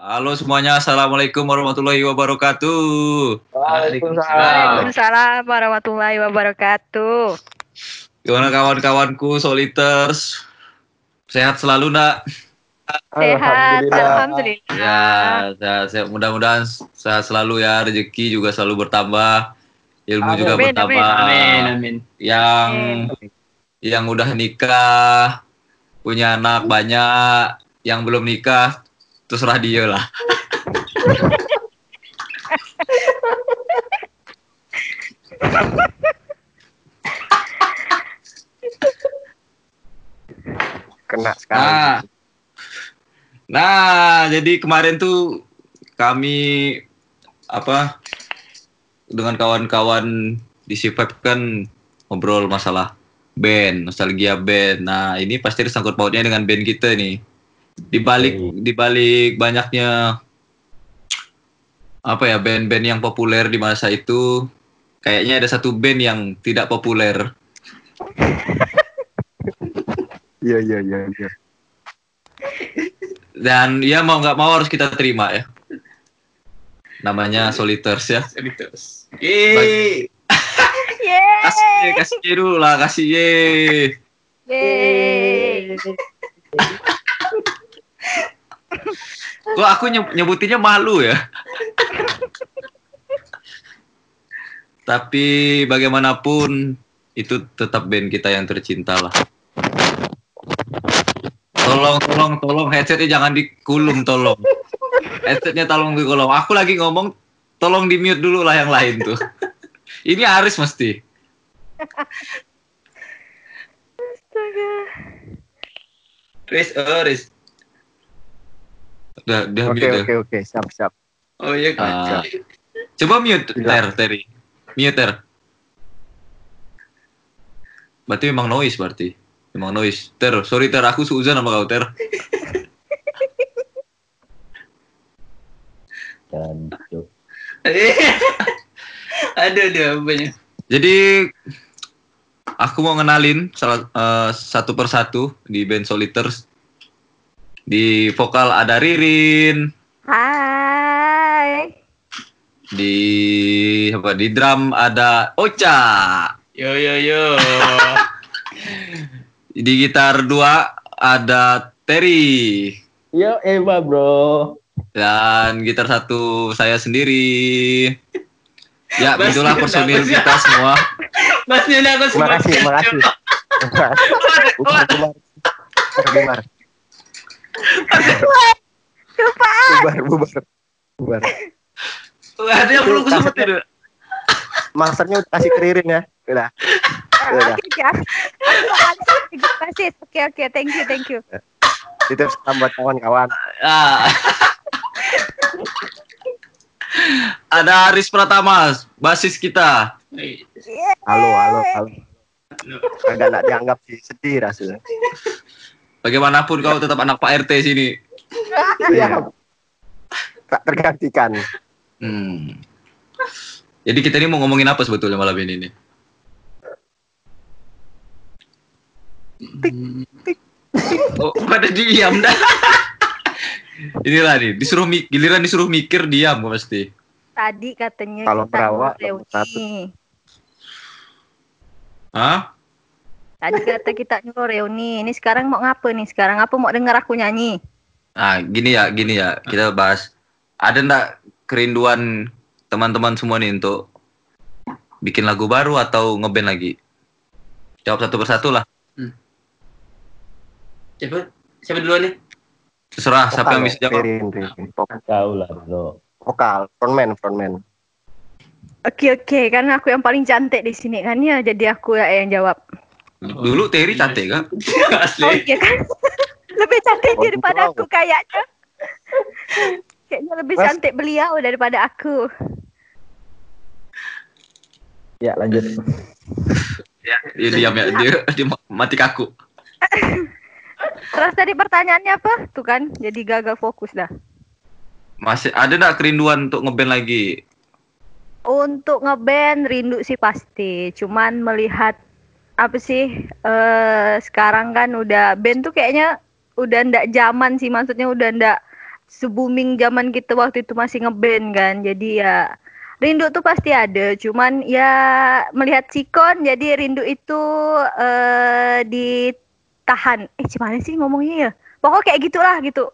Halo semuanya, Assalamualaikum warahmatullahi wabarakatuh. Waalaikumsalam. Waalaikumsalam warahmatullahi wabarakatuh. Gimana kawan-kawanku Soliters? Sehat selalu nak? Sehat, alhamdulillah. Ya, sehat, sehat. mudah-mudahan sehat selalu ya, rezeki juga selalu bertambah, ilmu Amin. juga Amin, bertambah. Amin, amin. Yang yang udah nikah, punya anak banyak, yang belum nikah, terserah dia lah. Kena sekali. Nah, nah jadi kemarin tuh kami apa dengan kawan-kawan di Sipep kan ngobrol masalah band, nostalgia band. Nah ini pasti disangkut pautnya dengan band kita nih. Di balik di balik banyaknya apa ya band-band yang populer di masa itu, kayaknya ada satu band yang tidak populer. Iya, iya, iya, iya. Dan ya mau nggak mau harus kita terima ya. Namanya Soliters ya. Soliters. Yeay. Yeay. Kasih, kasih ye dulu lah, kasih ye. Yeay. Kok aku nyeb- nyebutinnya malu ya? Tapi bagaimanapun itu tetap band kita yang tercinta lah. Tolong, tolong, tolong headsetnya jangan dikulum, tolong. Headsetnya tolong dikulum. Aku lagi ngomong, tolong di mute dulu lah yang lain tuh. Ini Aris mesti. Astaga. Riz, oh Riz. Udah, udah Oke, mute oke, oke. Siap, siap. Oh iya kan. Ah. coba mute. Ter, Terry. Mute Ter. Berarti memang noise berarti. Memang noise. Ter, sorry Ter, aku seuzon sama kau Ter. Ada ada banyak. Jadi aku mau ngenalin salah eh, satu persatu di band Soliters. Di vokal ada Ririn, Hai. di apa di drum ada Ocha, Yo yo yo. di gitar dua ada Terry. Yo, Eva, bro. Dan gitar satu saya sendiri. Ya, Mas, itulah personil kita semua. Mas Nina aku Terima kasih, terima kasih. Bubar, bubar. Bubar, bubar, bubar. Bubar. Ada yang belum kesempet itu. Masternya udah kasih keririn ya. Udah. Udah. Kasih. Oke, oke. Thank you, thank you. Itu salam buat kawan-kawan. Ah. Ada Aris Pratama, basis kita. Halo, halo, halo. Agak nggak dianggap sih, sedih rasanya. Bagaimanapun kau tetap anak Pak RT sini. Iya. Tak tergantikan. Hmm. Jadi kita ini mau ngomongin apa sebetulnya malam ini nih? Oh, pada diam dah. Inilah nih, disuruh giliran disuruh mikir diam kok pasti. Tadi katanya Kalau kita perawat, mau satu. reuni. Hah? Tadi kata kita nyuruh reuni. Ini sekarang mau ngapa nih? Sekarang apa mau denger aku nyanyi? Nah, gini ya, gini ya, kita bahas. Ada ndak kerinduan teman-teman semua nih untuk bikin lagu baru atau ngeband lagi? Jawab satu persatu lah. Siapa? Siapa duluan nih? Terserah siapa yang bisa jawab. Tahu lah bro. Vokal, frontman, frontman. Oke, oke. Karena aku yang paling cantik di sini kan ya. Jadi aku ya yang jawab. Dulu Terry cantik kan? Oh Asli. iya kan? lebih cantik Oh, daripada aku kayaknya. Kayaknya lebih Mas- cantik beliau daripada aku. Ya lanjut. Ya, dia diam ya, dia, dia mati kaku. Terus tadi pertanyaannya apa? Tuh kan, jadi gagal fokus dah. Masih ada ndak kerinduan untuk ngeband lagi? Untuk ngeband rindu sih pasti. Cuman melihat apa sih eh sekarang kan udah band tuh kayaknya udah ndak zaman sih maksudnya udah ndak se-booming zaman kita waktu itu masih ngeband kan. Jadi ya rindu tuh pasti ada. Cuman ya melihat Sikon jadi rindu itu eh ditahan. Eh gimana sih ngomongnya ya? Pokoknya kayak gitulah gitu.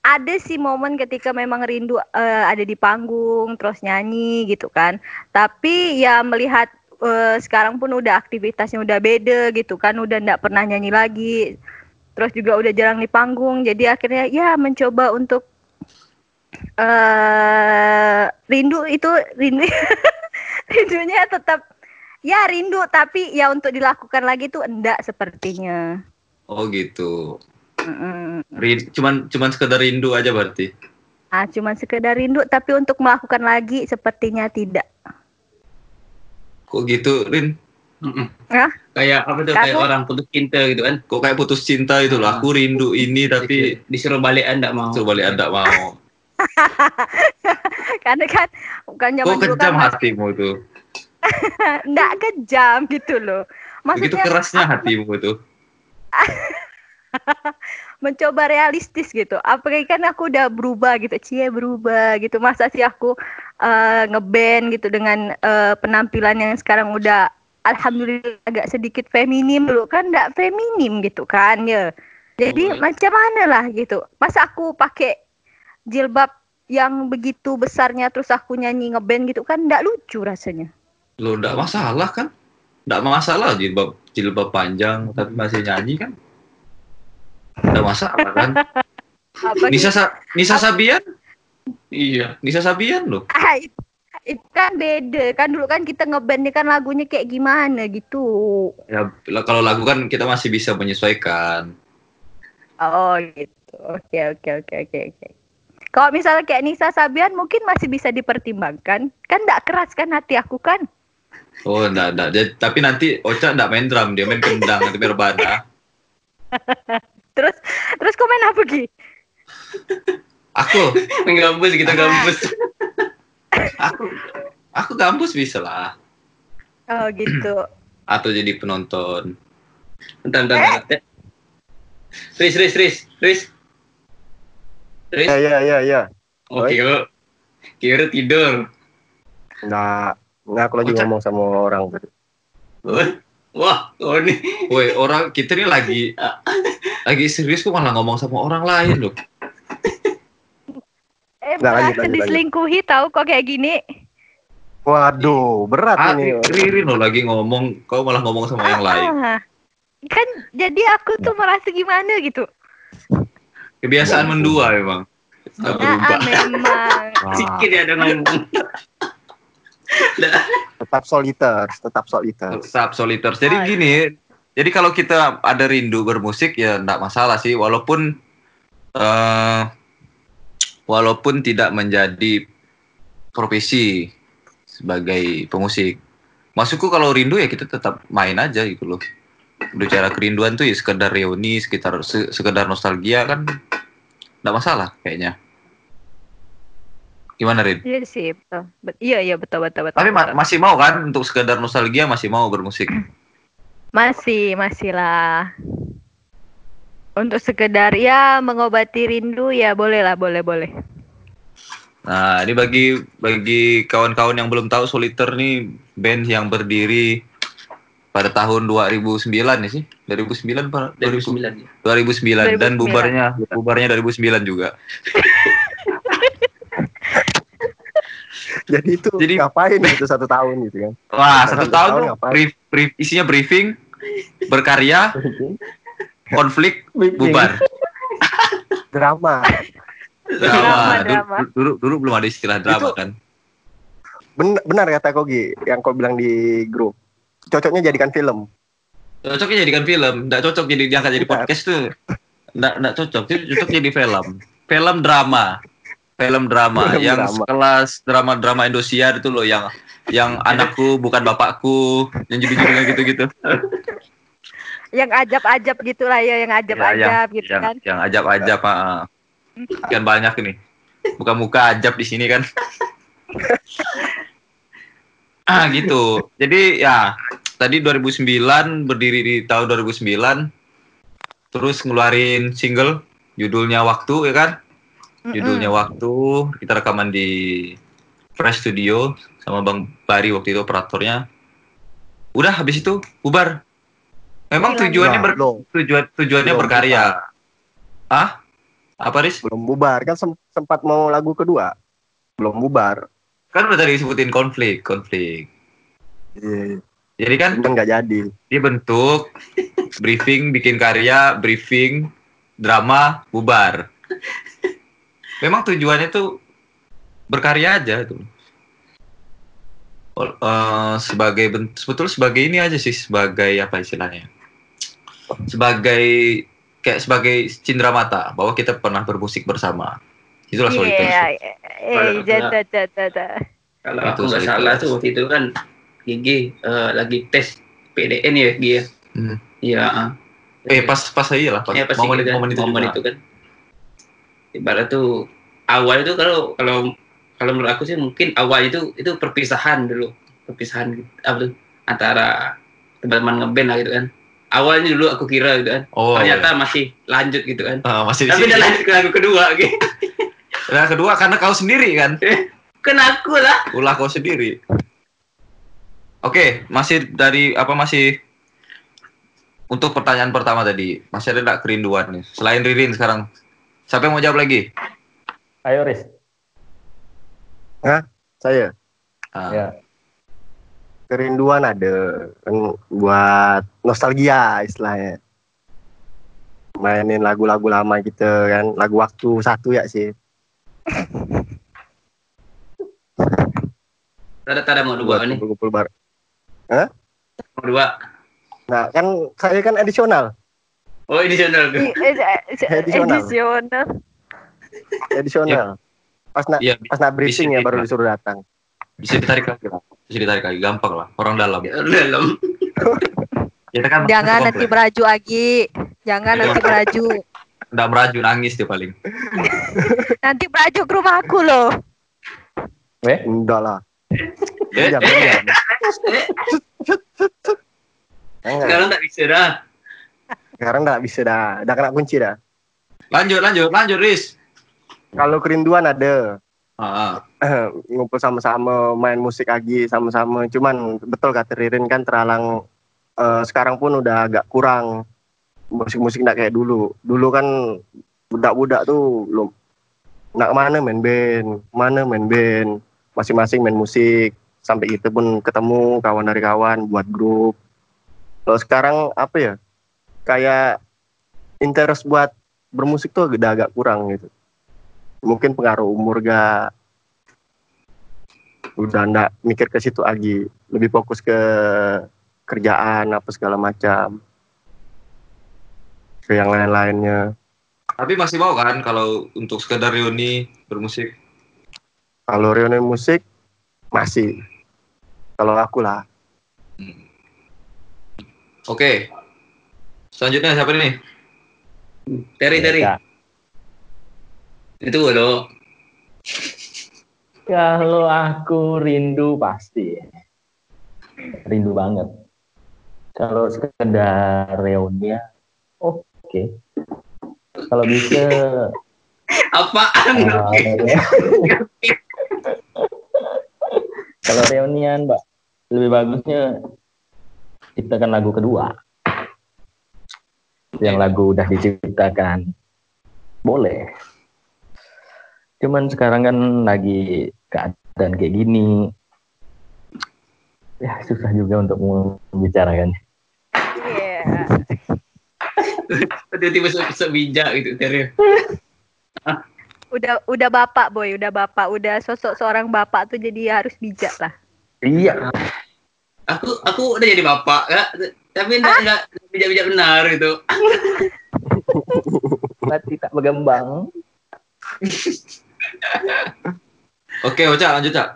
Ada sih momen ketika memang rindu eh, ada di panggung terus nyanyi gitu kan. Tapi ya melihat eh, sekarang pun udah aktivitasnya udah beda gitu kan, udah ndak pernah nyanyi lagi. Terus juga udah jarang di panggung. Jadi akhirnya ya mencoba untuk eh rindu itu rindu rindunya tetap ya rindu tapi ya untuk dilakukan lagi tuh enggak sepertinya. Oh gitu. Rin- cuman cuman sekedar rindu aja berarti. Ah, cuman sekedar rindu tapi untuk melakukan lagi sepertinya tidak. Kok gitu, Rin? Mm-mm. Hah? Kayak apa tuh? Kayak orang putus cinta gitu kan? Kok kayak putus cinta itu lah. Aku rindu ini tapi disuruh balik anda mau. suruh balik anda mau. Karena kan bukan zaman Kok dulu kejam kan hatimu tuh? enggak kejam gitu loh. Begitu Maksudnya kerasnya hatimu tuh. mencoba realistis gitu. Apalagi kan aku udah berubah gitu, cie berubah gitu. Masa sih aku eh, ngeband gitu dengan eh, penampilan yang sekarang udah alhamdulillah agak sedikit feminim dulu kan enggak feminim gitu kan ya. Jadi Oh. macam mana lah gitu. Masa aku pakai jilbab yang begitu besarnya terus aku nyanyi ngeband gitu kan enggak lucu rasanya. Lo enggak masalah kan? Enggak masalah jilbab jilbab panjang tapi masih nyanyi kan? Enggak masalah kan? Nisa Sa- Nisa Sabian? Iya. Nisa Sabian loh. Ah, it- itu kan beda kan dulu kan kita ngeband kan lagunya kayak gimana gitu. Ya kalau lagu kan kita masih bisa menyesuaikan. Oh gitu. Oke oke oke oke oke. Kalau misalnya kayak Nisa Sabian mungkin masih bisa dipertimbangkan. Kan enggak keras kan hati aku kan. Oh, enggak, enggak. Jadi- tapi nanti Ocha enggak main drum, dia main kendang nanti berbana. Terus terus komen apa Gi? Aku, Menggambus kita gambus. aku, aku gambus bisa lah. Oh gitu. Atau jadi penonton. Bentar, bentar, bentar. Riz, Riz, Riz, Riz. Riz. Ya ya ya ya. Oke, lo. Kira tidur. Nggak, nggak aku lagi ngomong sama orang. Wah, Wah, oh nih. Woi, orang kita ini lagi lagi serius kok malah ngomong sama orang lain loh. Eh Nggak, lanjut, lanjut, diselingkuhi tahu kok kayak gini. Waduh, berat Ah, ini. Ririn loh lagi ngomong, kau malah ngomong sama yang lain. Ah, kan jadi aku tuh merasa gimana gitu. Kebiasaan mendua memang. Ah, berubah. ah, memang. Sikit ya ada ngomong. Tetap soliter, tetap soliter. Tetap soliter. Jadi Ah, gini, jadi kalau kita ada rindu bermusik ya enggak masalah sih walaupun eh walaupun tidak menjadi profesi sebagai pemusik. Maksudku kalau rindu ya kita tetap main aja gitu loh. Bicara kerinduan tuh ya sekedar reuni, sekitar se- sekedar nostalgia kan enggak masalah kayaknya. Gimana Rin? Iya sih, betul. Bet- iya iya betul betul betul. Tapi ma- betul. masih mau kan untuk sekedar nostalgia masih mau bermusik. Masih, masih lah. Untuk sekedar ya mengobati rindu ya boleh lah, boleh boleh. Nah, ini bagi bagi kawan-kawan yang belum tahu Soliter nih band yang berdiri pada tahun 2009 ya sih? 2009 apa? 2009 ya. 2009 dan 2009. bubarnya bubarnya 2009 juga. Jadi itu Jadi- ngapain gitu satu tahun gitu kan? Wah, Satu satu tahun tahun brief, brief- isinya briefing, berkarya, konflik, bubar. Drama. Drama. Drama, Dulu, drama. dulu, dulu belum ada istilah drama Itu- kan. Benar, benar kata Kogi yang kau bilang di grup. Cocoknya jadikan film. Cocoknya jadikan film, enggak cocok jadi diangkat jadi podcast tuh. Enggak enggak cocok, Jadi cocok jadi film. Film drama. Film drama Film yang drama. sekelas drama-drama Indosiar itu loh yang yang anakku bukan bapakku, yang judul-judulnya gitu-gitu. Yang ajab-ajab gitulah ya, yang ajab-ajab gitu yang, kan. yang ajab-ajab, ah. Kan banyak ini. Muka-muka ajab di sini kan. ah gitu. Jadi ya tadi 2009 berdiri di tahun 2009 terus ngeluarin single judulnya Waktu ya kan. Judulnya waktu kita rekaman di Fresh Studio sama Bang Bari waktu itu operatornya udah habis itu bubar memang tujuannya ber, tujuan tujuannya Belum berkarya. ah apa Riz? Belum bubar. Kan sem- sempat mau lagu kedua. Belum bubar. Kan udah tadi disebutin konflik konflik. Iya, jadi kan nggak jadi. dia bentuk briefing bikin karya briefing drama bubar. Memang tujuannya tuh berkarya aja tuh eh, sebagai bent- betul sebagai ini aja sih sebagai apa istilahnya sebagai kayak sebagai cindera mata bahwa kita pernah bermusik bersama itulah soliditas Iya, Kalau- jada, jada, jada. Kalau Itu aku nggak salah tuh waktu itu kan Gigi eh, lagi tes PDN ya Gigi ya. Hmm. Iya. ah. eh pas pas aja lah pas Ya, pasti momen, gitu kan, momen itu momen itu kan. Ibarat tuh awal itu kalau kalau kalau menurut aku sih mungkin awal itu itu perpisahan dulu, perpisahan gitu, apa tuh antara teman-teman ngeband lah gitu kan. Awalnya dulu aku kira gitu kan. oh Ternyata masih lanjut gitu kan. Ah, masih di Tapi udah lanjut ke lagu kedua gitu. Nah, kedua karena kau sendiri kan Kan aku lah. ulah kau sendiri. Oke, masih dari apa masih untuk pertanyaan pertama tadi masih ada nggak kerinduan nih selain Ririn sekarang siapa yang mau jawab lagi? Ayo Riz. saya Ah, Ya. Kerinduan ada kan buat nostalgia istilahnya mainin lagu-lagu lama gitu kan lagu waktu satu ya sih Tanda-tanda mau buat dua nih. kumpul-kumpul bar Mau dua. nah kan saya kan edisional Oh I- eh, Edisional. Edisional. edisional pas nak Iya, pas nak briefing Bisa ya baru disuruh datang bisa ditarik lagi lah. Bisa ditarik lagi, gampang lah. Orang dalam. dalam. Kita kan Jangan nanti beraju lagi. Jangan nanti beraju. nggak meraju nangis dia paling. Nanti beraju ke rumahku loh. Weh, enggak lah Eh, Diam, diam. Enggak, Sekarang tak bisa dah. sekarang nggak bisa dah udah kena kunci dah lanjut, lanjut, lanjut, Riz. kalau kerinduan ada Ah, ah. ngumpul sama-sama main musik lagi sama-sama. Cuman betul kata Ririn kan terhalang eh, sekarang pun udah agak kurang. Musik-musik nggak kayak dulu. Dulu kan budak-budak tuh belum nak ke mana main band mana main band. Masing-masing main musik. Sampai itu pun ketemu kawan dari kawan buat grup. Kalau sekarang apa ya kayak interest buat bermusik tuh udah agak kurang gitu. Mungkin pengaruh umur gak udah ndak mikir ke situ lagi lebih fokus ke kerjaan apa segala macam ke yang lain-lainnya Tapi masih mau kan kalau untuk sekedar reuni bermusik? kalau reuni musik masih kalau aku lah Oke. Selanjutnya siapa nih? Teri, Teri. Ya. Itu loh. Kalau aku rindu pasti. Rindu banget. Kalau sekedar reuni ya, oke. Kalau bisa Apaan? eh, kalau reunian, Mbak, lebih bagusnya kita kan lagu kedua. Yang lagu udah diciptakan. Boleh. Cuman sekarang kan lagi keadaan kayak gini. Ya, susah juga untuk membicarakan. Iya. Tiba-tiba se- sebijak gitu, Teri. Udah udah bapak boy, udah bapak, udah sosok seorang bapak tuh jadi harus bijak lah. Iya. Aku aku udah jadi bapak, Kak. Tapi enggak enggak bijak-bijak benar gitu. Berarti tak berkembang. Oke, Oca, lanjut, Cak.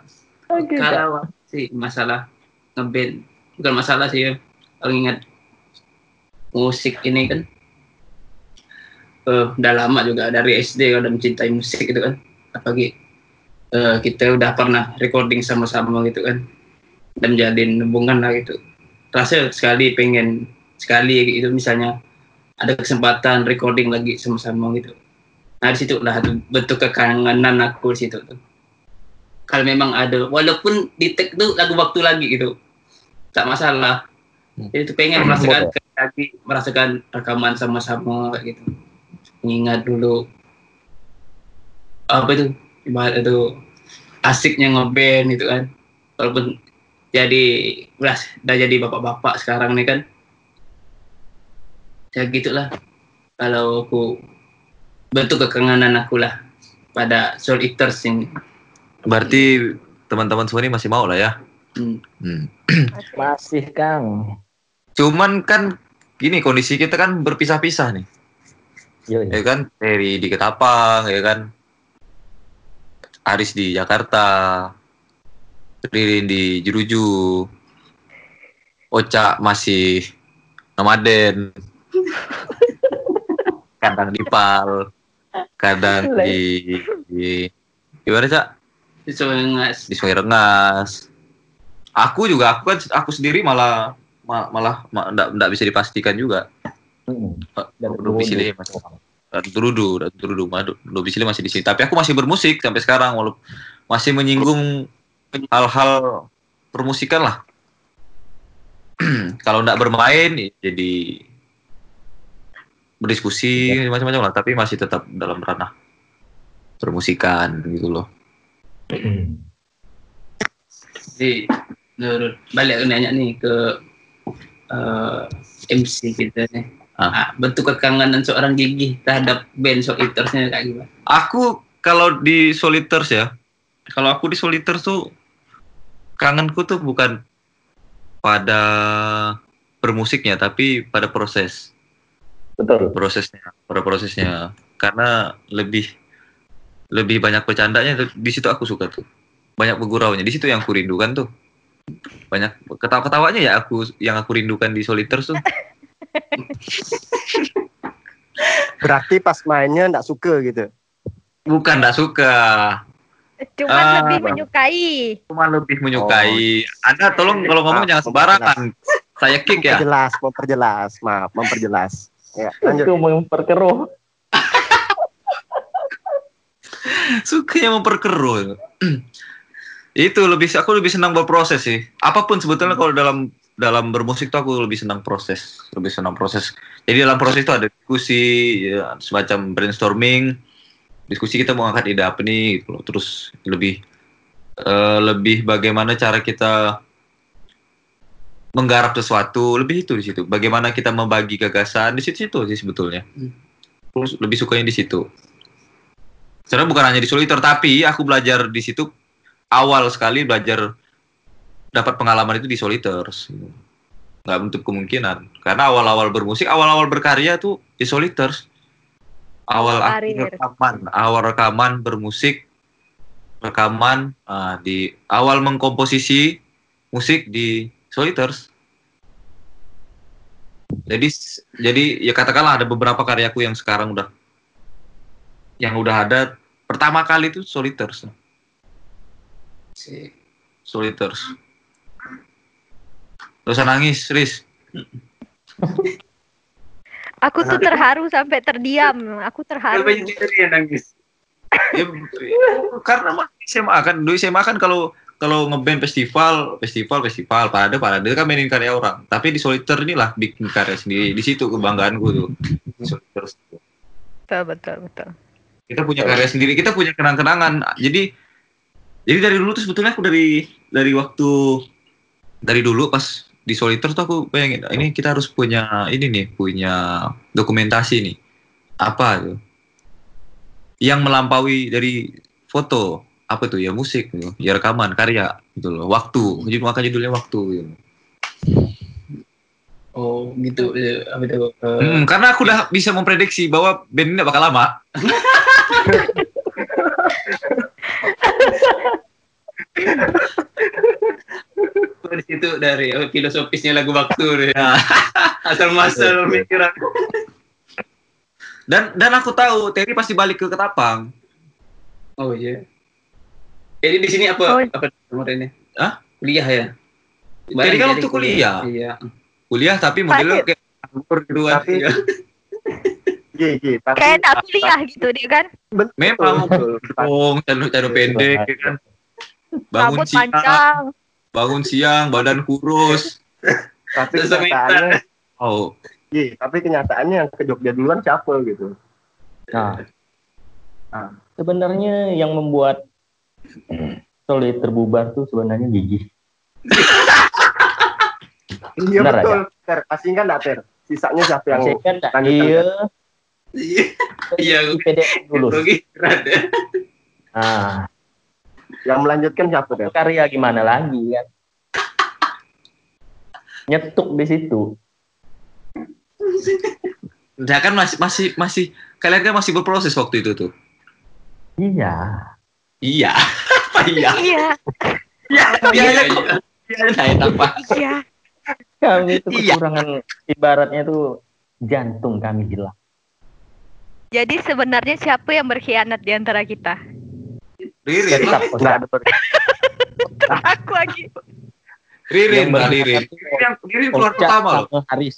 Oke. Kalau sih masalah ngeband bukan masalah sih ya. Kalau ingat musik ini kan eh udah lama juga dari SD udah mencintai musik gitu kan. Apalagi eh, kita udah pernah recording sama-sama gitu kan. Dan menjalin hubungan lah gitu. Rasa sekali pengen sekali gitu misalnya ada kesempatan recording lagi sama-sama gitu. Nah di situ lah tuh bentuk kekangenan aku di situ tuh. Kalau memang ada, walaupun di tag tuh lagu waktu lagi gitu, tak masalah. Hmm. Jadi tuh pengen merasakan lagi, merasakan rekaman sama-sama kayak gitu. Mengingat dulu apa itu ibarat itu asiknya ngeband itu kan. Walaupun jadi udah, udah jadi bapak-bapak sekarang nih kan. Ya gitulah. Kalau aku bentuk kekangenan aku lah pada Soul Eaters ini. Berarti teman-teman semua ini masih mau lah ya. Hmm. Hmm. Masih Kang. Cuman kan gini kondisi kita kan berpisah-pisah nih, Yo, ya kan? Terry di Ketapang, ya kan? Aris di Jakarta, Ririn di Jeruju, Oca masih nomaden, kadang di Pal, kadang di, di gimana cak? So, ngas. Di Sungai Rengas. Aku juga, aku kan aku sendiri malah ma- malah ma- nggak nggak bisa dipastikan juga. Mm. Dan domisili masih domisili masih di sini. Tapi aku masih bermusik sampai sekarang, walaupun masih menyinggung hal-hal permusikan lah. Kalau nggak bermain, ya jadi berdiskusi macam-macam lah. Tapi masih tetap dalam ranah permusikan gitu loh. Jadi, Nur, balik aku nanya nih ke eh, MC kita nih. Ah. Ah, bentuk kekangenan seorang gigi terhadap band Soul Eaters-nya kayak gimana? Aku kalau di Soliters ya, kalau aku di Soliters tuh kangenku tuh bukan pada bermusiknya, tapi pada proses. Betul. prosesnya pada prosesnya karena lebih lebih banyak bercandanya di situ aku suka tuh. Banyak berguraunya. Di situ yang aku rindukan tuh. Banyak ketawa-ketawanya ya aku yang aku rindukan di Soliters tuh. Berarti pas mainnya nggak suka gitu. bukan nggak suka. Cuma Ah, lebih menyukai. cuma lebih menyukai. Anda tolong kalau ngomong Maaf, jangan sembarangan. Saya kick ya. Memperjelas, memperjelas, maaf, memperjelas. Ya, lanjut. Itu memperkeruh. Sukanya memperkeruh. Itu lebih aku lebih senang berproses sih. Apa pun sebetulnya kalau dalam dalam bermusik tuh aku lebih senang proses lebih senang proses. Jadi dalam proses itu ada diskusi ya, semacam brainstorming diskusi kita mau angkat ide apa nih gitu loh. terus lebih eh, lebih bagaimana cara kita menggarap sesuatu lebih itu di situ. Bagaimana kita membagi gagasan di situ situ sih sebetulnya. Hmm. Aku lebih sukanya di situ sebenarnya bukan hanya di Soliter tapi aku belajar di situ awal sekali belajar dapat pengalaman itu di Soliters nggak menutup kemungkinan. Karena awal-awal bermusik awal-awal berkarya tuh di Soliters awal aku rekaman awal rekaman bermusik rekaman ah, di awal mengkomposisi musik di Soliters jadi jadi ya katakanlah ada beberapa karyaku yang sekarang udah yang udah ada pertama kali itu Soliters Si- Soliters Gak usah nangis, Riz. Aku tuh terharu sampai terdiam. Aku terharu. Kenapa jadi dia yang nangis? Ya, karena mah SMA kan, dulu SMA kan kalau kalau ngeband festival, festival, festival, parade, parade kan mainin karya orang. Tapi di Soliter inilah bikin karya sendiri. Di situ kebanggaanku tuh. Soliter. Betul, betul, betul. Kita punya karya sendiri, kita punya kenang-kenangan. Jadi jadi dari dulu tuh sebetulnya aku dari dari waktu dari dulu pas di Soliter tuh aku pengen ini kita harus punya ini nih, punya dokumentasi nih. Apa tuh? Yang melampaui dari foto apa tuh ya musik gitu. ya rekaman karya gitu loh waktu jadi maka judulnya waktu gitu. Oh gitu, eh, apa itu? eh, Hmm, karena aku udah bisa memprediksi bahwa band ini gak bakal lama di situ dari oh, filosofisnya lagu waktu. Ya. Asal masal pikiran. dan dan aku tahu Terry pasti balik ke Ketapang Oh iya. Jadi di sini apa Oh. apa kemarinnya? Hah? Kuliah ya. Jadi kan waktu kuliah. Iya. kuliah tapi modelnya kayak nganggur gitu. Tapi- G, G. Tapi Kayak anak kuliah gitu dia kan. betul, Memang betul. Bong, canu canu pendek ya kan. Bangun Rambut siang, panjang. bangun siang, badan kurus. Tapi Terus kenyataannya Oh, G, tapi kenyataannya yang ke Jogja duluan siapa gitu. Nah, Ah. sebenarnya yang membuat solid terbubar tuh sebenarnya gigi. Iya Benar betul. Ter, kasih kan enggak Ter? Sisanya siapa yang kan tak iya Iya. Iya. IPD lulus. Lagi rada. Nah, yang melanjutkan siapa Ter? karya gimana lagi kan? Nyetuk di situ. ya kan masih masih masih kalian kan masih berproses waktu itu tuh. Iya. Iya. Apa iya? Iya, Iya. Iya, Iya. iya. Iya. Apa? iya. Kami itu Iya. kekurangan ibaratnya tuh jantung kami hilang. Jadi sebenarnya siapa yang berkhianat di antara kita? Ririn lah. Enggak ada ber- Aku lagi. Ririn Yang lah berkhianat Ririn. Ririn, Ririn keluar pertama loh. sama Haris.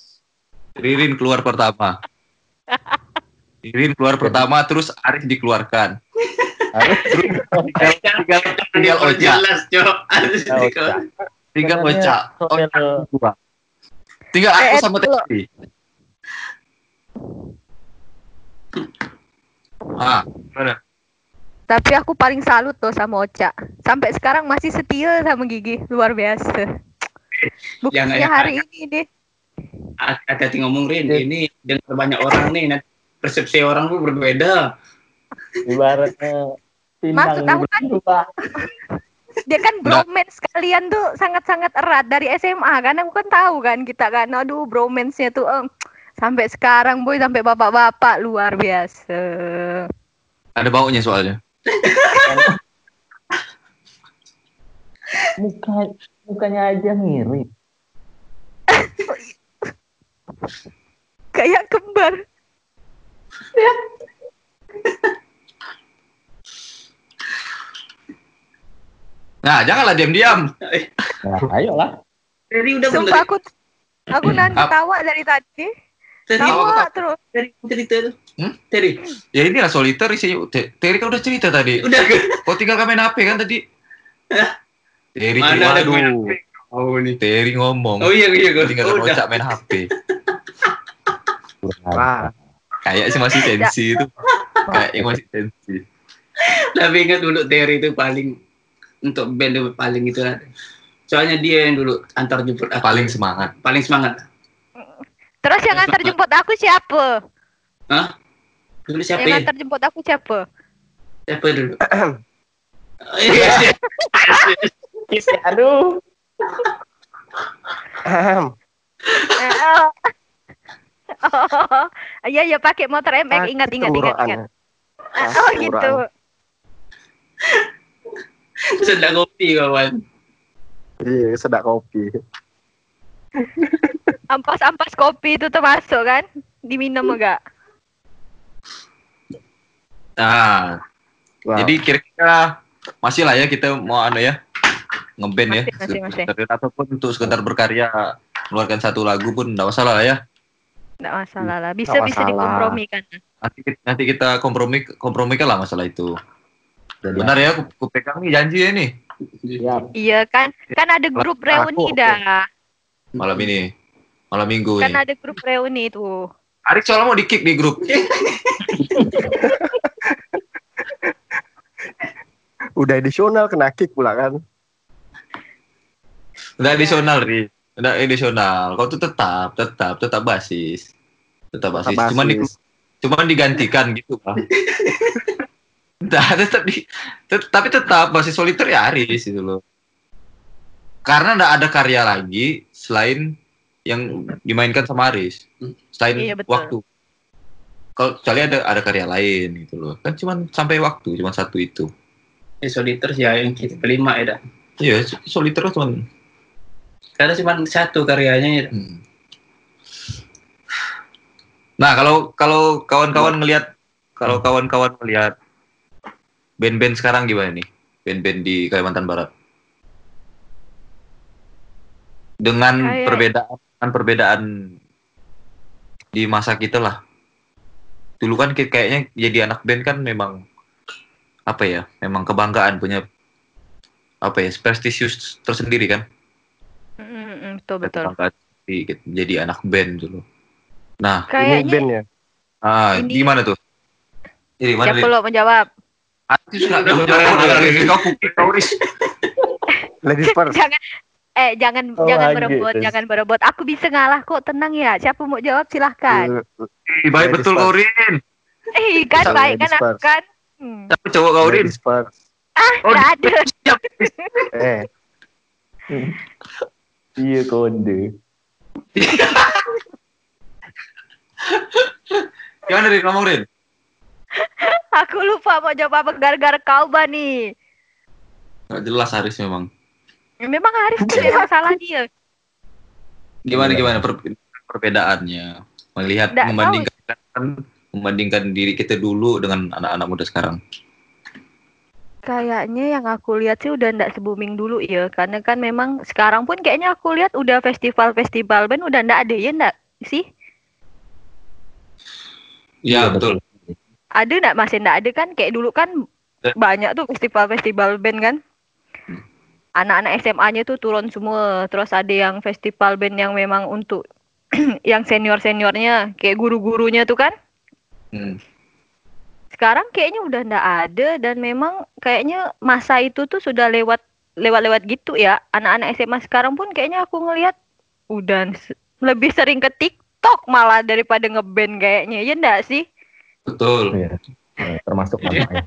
Ririn keluar pertama. Ririn keluar pertama terus Aris dikeluarkan. Haris Tinggal tinggal dikeluar. Tinggal dua. Tinggal aku Eh, sama dulu. Teddy. Ah, mana? Tapi aku paling salut tuh sama Ocha. Sampai sekarang masih setia sama Gigi. Luar biasa. Buktinya Jangan- hari ini nih. Hati-hati ngomong Rin, ini dengar banyak orang nih, nanti persepsi orang tuh berbeda. ibaratnya Maksud aku kan-. Dia kan bromance kalian tuh sangat-sangat erat dari SMA kan. Aku kan tahu kan kita kan. Aduh bromance-nya tuh em, sampai sekarang boy sampai bapak-bapak luar biasa. Ada baunya soalnya. Muka mukanya aja mirip. Kayak kembar. Nah, janganlah diam-diam. Nah, ayolah. Teri udah Sumpah aku aku nanti Apa? tawa dari tadi. Teri, Tawa terus. Teri cerita tuh. Hmm? Teri, Ya inilah soliter isinya. Te- Terry kan udah cerita tadi. udah Kau tinggal main HP kan tadi? Terry Mana cerita. ada Aduh, main HP? Oh nih. Terry ngomong. Oh iya iya gue. Tinggal udah. ngocak main HP. Wah, Kayak sih masih tensi itu. Kayak yang masih tensi. Tapi ingat dulu Terry itu paling untuk band paling itu. Soalnya dia yang dulu antar jemput aku. Paling semangat. paling semangat. Terus yang antar jemput aku siapa? Dulu siapa Yang ya? antar jemput aku siapa? Siapa dulu? Aduh. oh. Iya ya pakai motor MX ingat ingat ingat ingat. Oh gitu. Sedang kopi kawan. Iya, sedak kopi. Ampas-ampas kopi itu termasuk kan? Diminum enggak? Nah, Wow. jadi kira-kira masih lah ya kita mau anu ya ngeband ya Masih, masih, ataupun untuk sekedar berkarya keluarkan satu lagu pun enggak masalah lah ya Enggak masalah lah. Bisa Nggak bisa masalah. dikompromikan. nanti nanti kita kompromi kompromikan lah masalah itu Jadi, benar ya aku, aku pegang nih janji ya nih Siap. Iya kan? Kan ada grup Aku reuni dah. malam ini malam minggu Kan nih ada grup reuni tuh. Arik soalnya mau di kick di grup. Udah edisional kena kick pula kan. udah additional ri. Udah additional. Kau tuh tetap tetap tetap basis. Tetap basis, Tetap cuman di, basis. cuman digantikan gitu pak. Nah, tetap di, tet- tapi tetap basis soliter ya Aris itu loh. Karena nggak ada karya lagi selain yang dimainkan sama Aris selain Iya, betul. waktu kalau kecuali ada ada karya lain gitu loh kan cuman sampai waktu cuman satu itu Eh, soliter ya yang kita kelima ya dah. iya soliter cuman Karena cuma satu karyanya ya. Hmm. Nah, kalau kalau kawan-kawan ngelihat kalau kawan-kawan melihat band-band sekarang gimana nih? Band-band di Kalimantan Barat. Dengan Kayak- perbedaan dengan perbedaan di masa kita lah. dulu kan kayak- kayaknya jadi anak band kan memang apa ya memang kebanggaan punya apa ya prestisius tersendiri kan Mm, betul betul. kebanggaan di- jadi anak band dulu nah Ini Kayaknya band ya. ah Ini- gimana tuh ini mana siapa lo menjawab? Artis nggak jawab Riz. kau kau. Ladies first. Jangan eh jangan Oh, jangan berebut, terus. jangan berebut. Aku bisa ngalah kok, tenang ya. Siapa mau jawab silahkan. Ih, baik betul kau. Rin Eh kan Sama baik kan aku kan. Hmm. tapi cowok kau Rin Ladies first. oh Nggak ada. siap Eh, Iya kode. gimana Rin ngomong Rin Aku lupa mau jawab apa gara-gara kau Bani. nggak jelas Haris memang Memang Haris itu memang salah dia. gimana gimana per- perbedaannya melihat Nggak tahu. membandingkan membandingkan diri kita dulu dengan anak-anak muda sekarang Kayaknya yang aku lihat sih udah ndak se-booming dulu ya, karena kan memang sekarang pun kayaknya aku lihat udah festival-festival band udah ndak ada ya ndak sih? ya Iya, betul Ada ndak masih ndak ada kan? Kayak dulu kan banyak tuh festival-festival band kan. Anak-anak SMA-nya tuh turun semua, terus ada yang festival band yang memang untuk yang senior-seniornya, kayak guru-gurunya tuh kan. Hmm. Sekarang kayaknya udah ndak ada dan memang kayaknya masa itu tuh sudah lewat lewat-lewat gitu ya. Anak-anak SMA sekarang pun kayaknya aku ngelihat udah lebih sering ke TikTok malah daripada ngeband kayaknya. Ya ndak sih? betul Iya. Eh, termasuk namanya.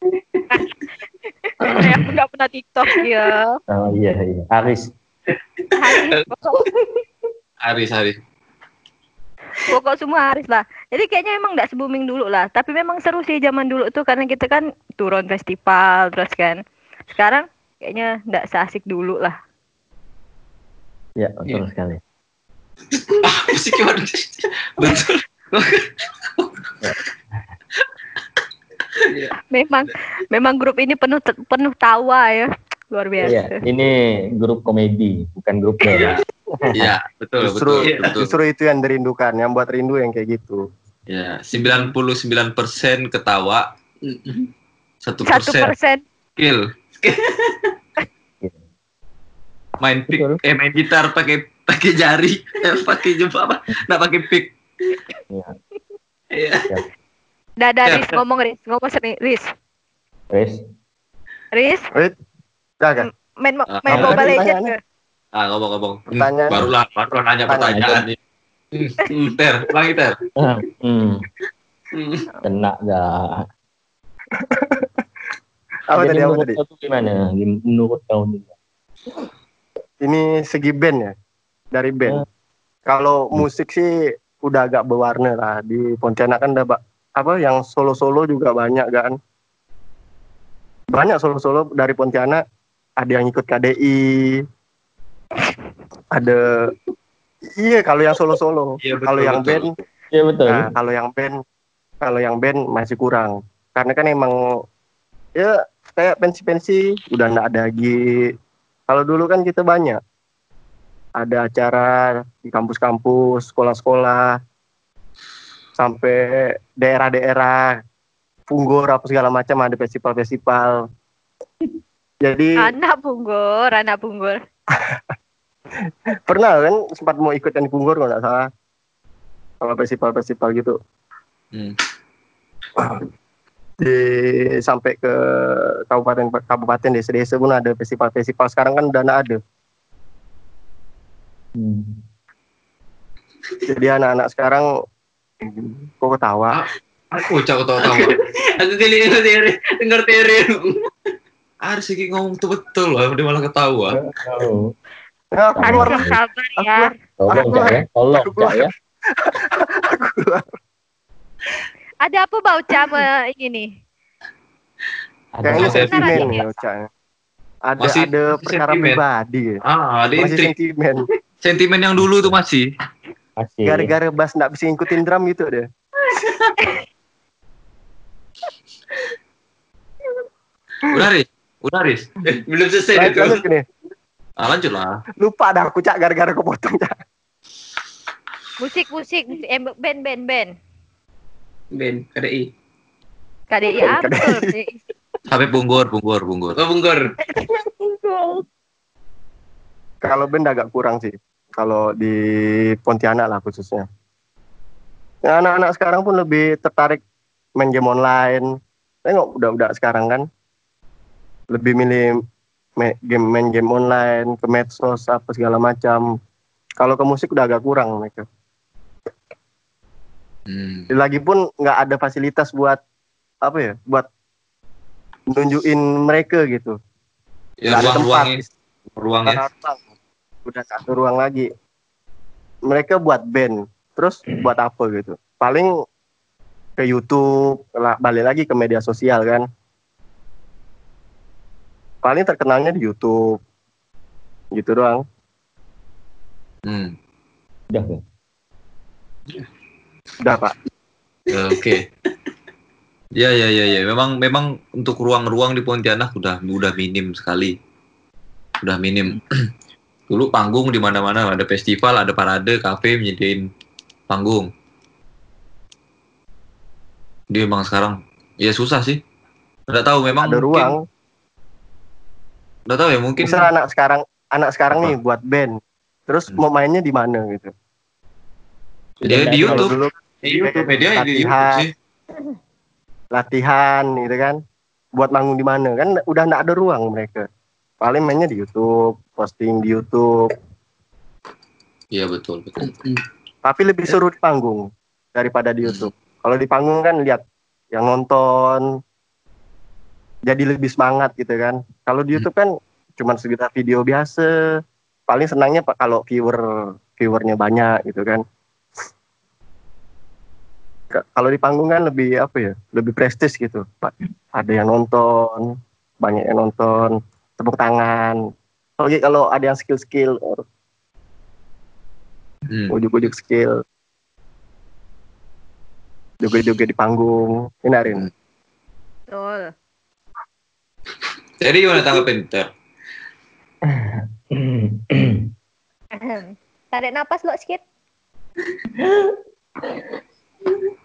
Saya pun nggak pernah TikTok ya. Oh iya iya. Aris. Haris, pokok, Haris Haris pokok semua Haris lah. Jadi kayaknya emang nggak se-booming dulu lah. Tapi memang seru sih zaman dulu tuh karena kita kan turun festival terus kan. Sekarang kayaknya nggak seasik dulu lah. Ya betul Iya. sekali. musik gimana betul Memang memang grup ini penuh penuh tawa ya. Luar Iya. biasa. Ini grup komedi bukan grup ya betul justru betul betul justru itu yang dirindukan, yang buat rindu yang kayak gitu. ya 99% ketawa satu persen persen. skill main pick Betul. eh main gitar pakai pakai jari eh, pakai jumpa apa nggak pakai pick Iya. Iya. Dadah Ya. Riz ngomong Riz ngomong sering Riz. Wes. Riz Wait, jaga. main mo- Ah, main apa Mobile Legends ke? ah ngomong-ngomong Hmm, Pertanyaan. barulah baru nanya pertanyaan nih Hmm, ter ulangi ter Hmm. Hmm. Kena dah. Apa Jadi tadi? Apa tadi? gimana? Menurut kau nih? Ini segi band ya, dari band. Hmm. Kalau musik sih udah agak berwarna lah. Di Pontianak kan ba- apa yang solo-solo juga banyak kan. Banyak solo-solo dari Pontianak. Ada yang ikut KDI. Ada Iya, kalau yang solo-solo. Iya, betul, kalau yang betul. band Iya betul. Nah, kalau yang band, kalau yang band masih kurang. Karena kan emang ya kayak pensi-pensi udah nggak ada lagi. Kalau dulu kan kita banyak. Ada acara di kampus-kampus, sekolah-sekolah, sampai daerah-daerah, Punggor apa segala macam ada festival-festival. Jadi Anak punggur, anak punggur. pernah kan sempat mau ikut yang di Punggor kalau nggak salah. Kalau festival-festival gitu. Hmm. di sampai ke kabupaten kabupaten desa-desa pun ada festival-festival sekarang kan udah ada Hmm. jadi anak-anak sekarang kok ketawa aku cak tahu tahu Aku kali Tiri, dengar Tiri. Haris lagi ngomong tuh betul loh dia malah ketawa Oh. nah, aku Harus keluar yang sabar ya. Tolong Aku- Cak ya. Tolong aku Cak ya. aku keluar Ada apa bau sama ini nih? Ada sentimen ada. ya Ucapnya. ada Masih- ada masih perkara pribadi ya. ah ada masih sentimen sentimen yang dulu tuh masih. Gara-gara Bas nggak bisa ngikutin drum gitu deh udah Haris udah Haris Eh, Belum selesai lanjut, itu. lanjut nih ah, lanjut lah lupa dah aku cak gara-gara kepotong cak Musik musik, musik. eh, band band band. band KDI. KDI apa? KDI. Sampai punggur, punggur, punggur. Oh, Bunggor. Kalau band agak kurang sih. Kalau di Pontianak lah khususnya. Ya, anak-anak sekarang pun lebih tertarik main game online. Tengok udah-udah sekarang kan. Lebih milih game main game online, ke medsos apa segala macam. Kalau ke musik udah agak kurang mereka. Hmm. Lagi pun nggak ada fasilitas buat apa ya? Buat nunjukin mereka gitu. Ya Nggak ada ruang-ruangnya, tempat. ruangnya. Sekarang udah ada ruang lagi mereka buat band terus buat apa gitu paling ke YouTube lah, balik lagi ke media sosial kan paling terkenalnya di YouTube gitu doang Hmm. Udah ya. udah pak Ya, Oke. Ya ya ya ya. Memang memang untuk ruang-ruang di Pontianak udah udah minim sekali. Udah minim. Dulu panggung di mana-mana ada festival, ada parade, kafe menyediain panggung. Dia memang sekarang ya susah sih. Nggak tahu memang ada mungkin- ruang Nggak tahu ya mungkin misal anak sekarang anak sekarang Apa? nih buat band terus Hmm. mau mainnya di mana gitu dia di YouTube. dulu Di YouTube media ya di YouTube Latihan. sih. latihan gitu kan buat manggung di mana kan udah nggak ada ruang mereka paling mainnya di YouTube posting di YouTube Iya betul betul. tapi lebih seru di panggung daripada di Hmm. YouTube. Kalau di panggung kan lihat yang nonton jadi lebih semangat gitu kan. Kalau di Hmm. YouTube kan cuman sekedar video biasa. Paling senangnya pak kalau viewer viewernya banyak gitu kan. Ka- Kalau di panggung kan lebih apa ya? Lebih prestis gitu. Pak, ada yang nonton, banyak yang nonton, tepuk tangan. Oke kalau ada yang skill-skill, Hmm. ujuk-ujuk skill joget-joget di panggung hinarin Betul. Jadi gimana tanggapin Ter? Tarik napas lo sedikit.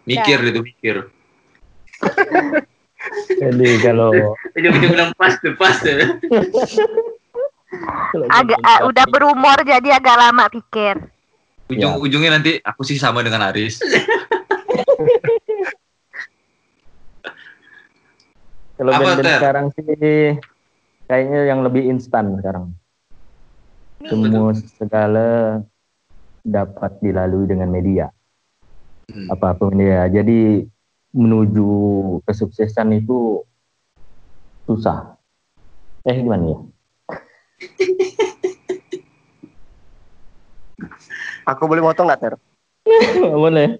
Mikir itu mikir. Jadi kalau Ujung-ujung bilang pas tuh, pas tuh. Agak ah, udah berumur jadi agak lama pikir. Ujung ujungnya nanti aku sih sama dengan Aris. Kalau Ter? sekarang sih kayaknya yang lebih instan sekarang. Semua segala dapat dilalui dengan media. Hmm. Apa pun ya. Jadi menuju kesuksesan itu susah. Eh gimana ya? aku boleh motong nggak ter Boleh.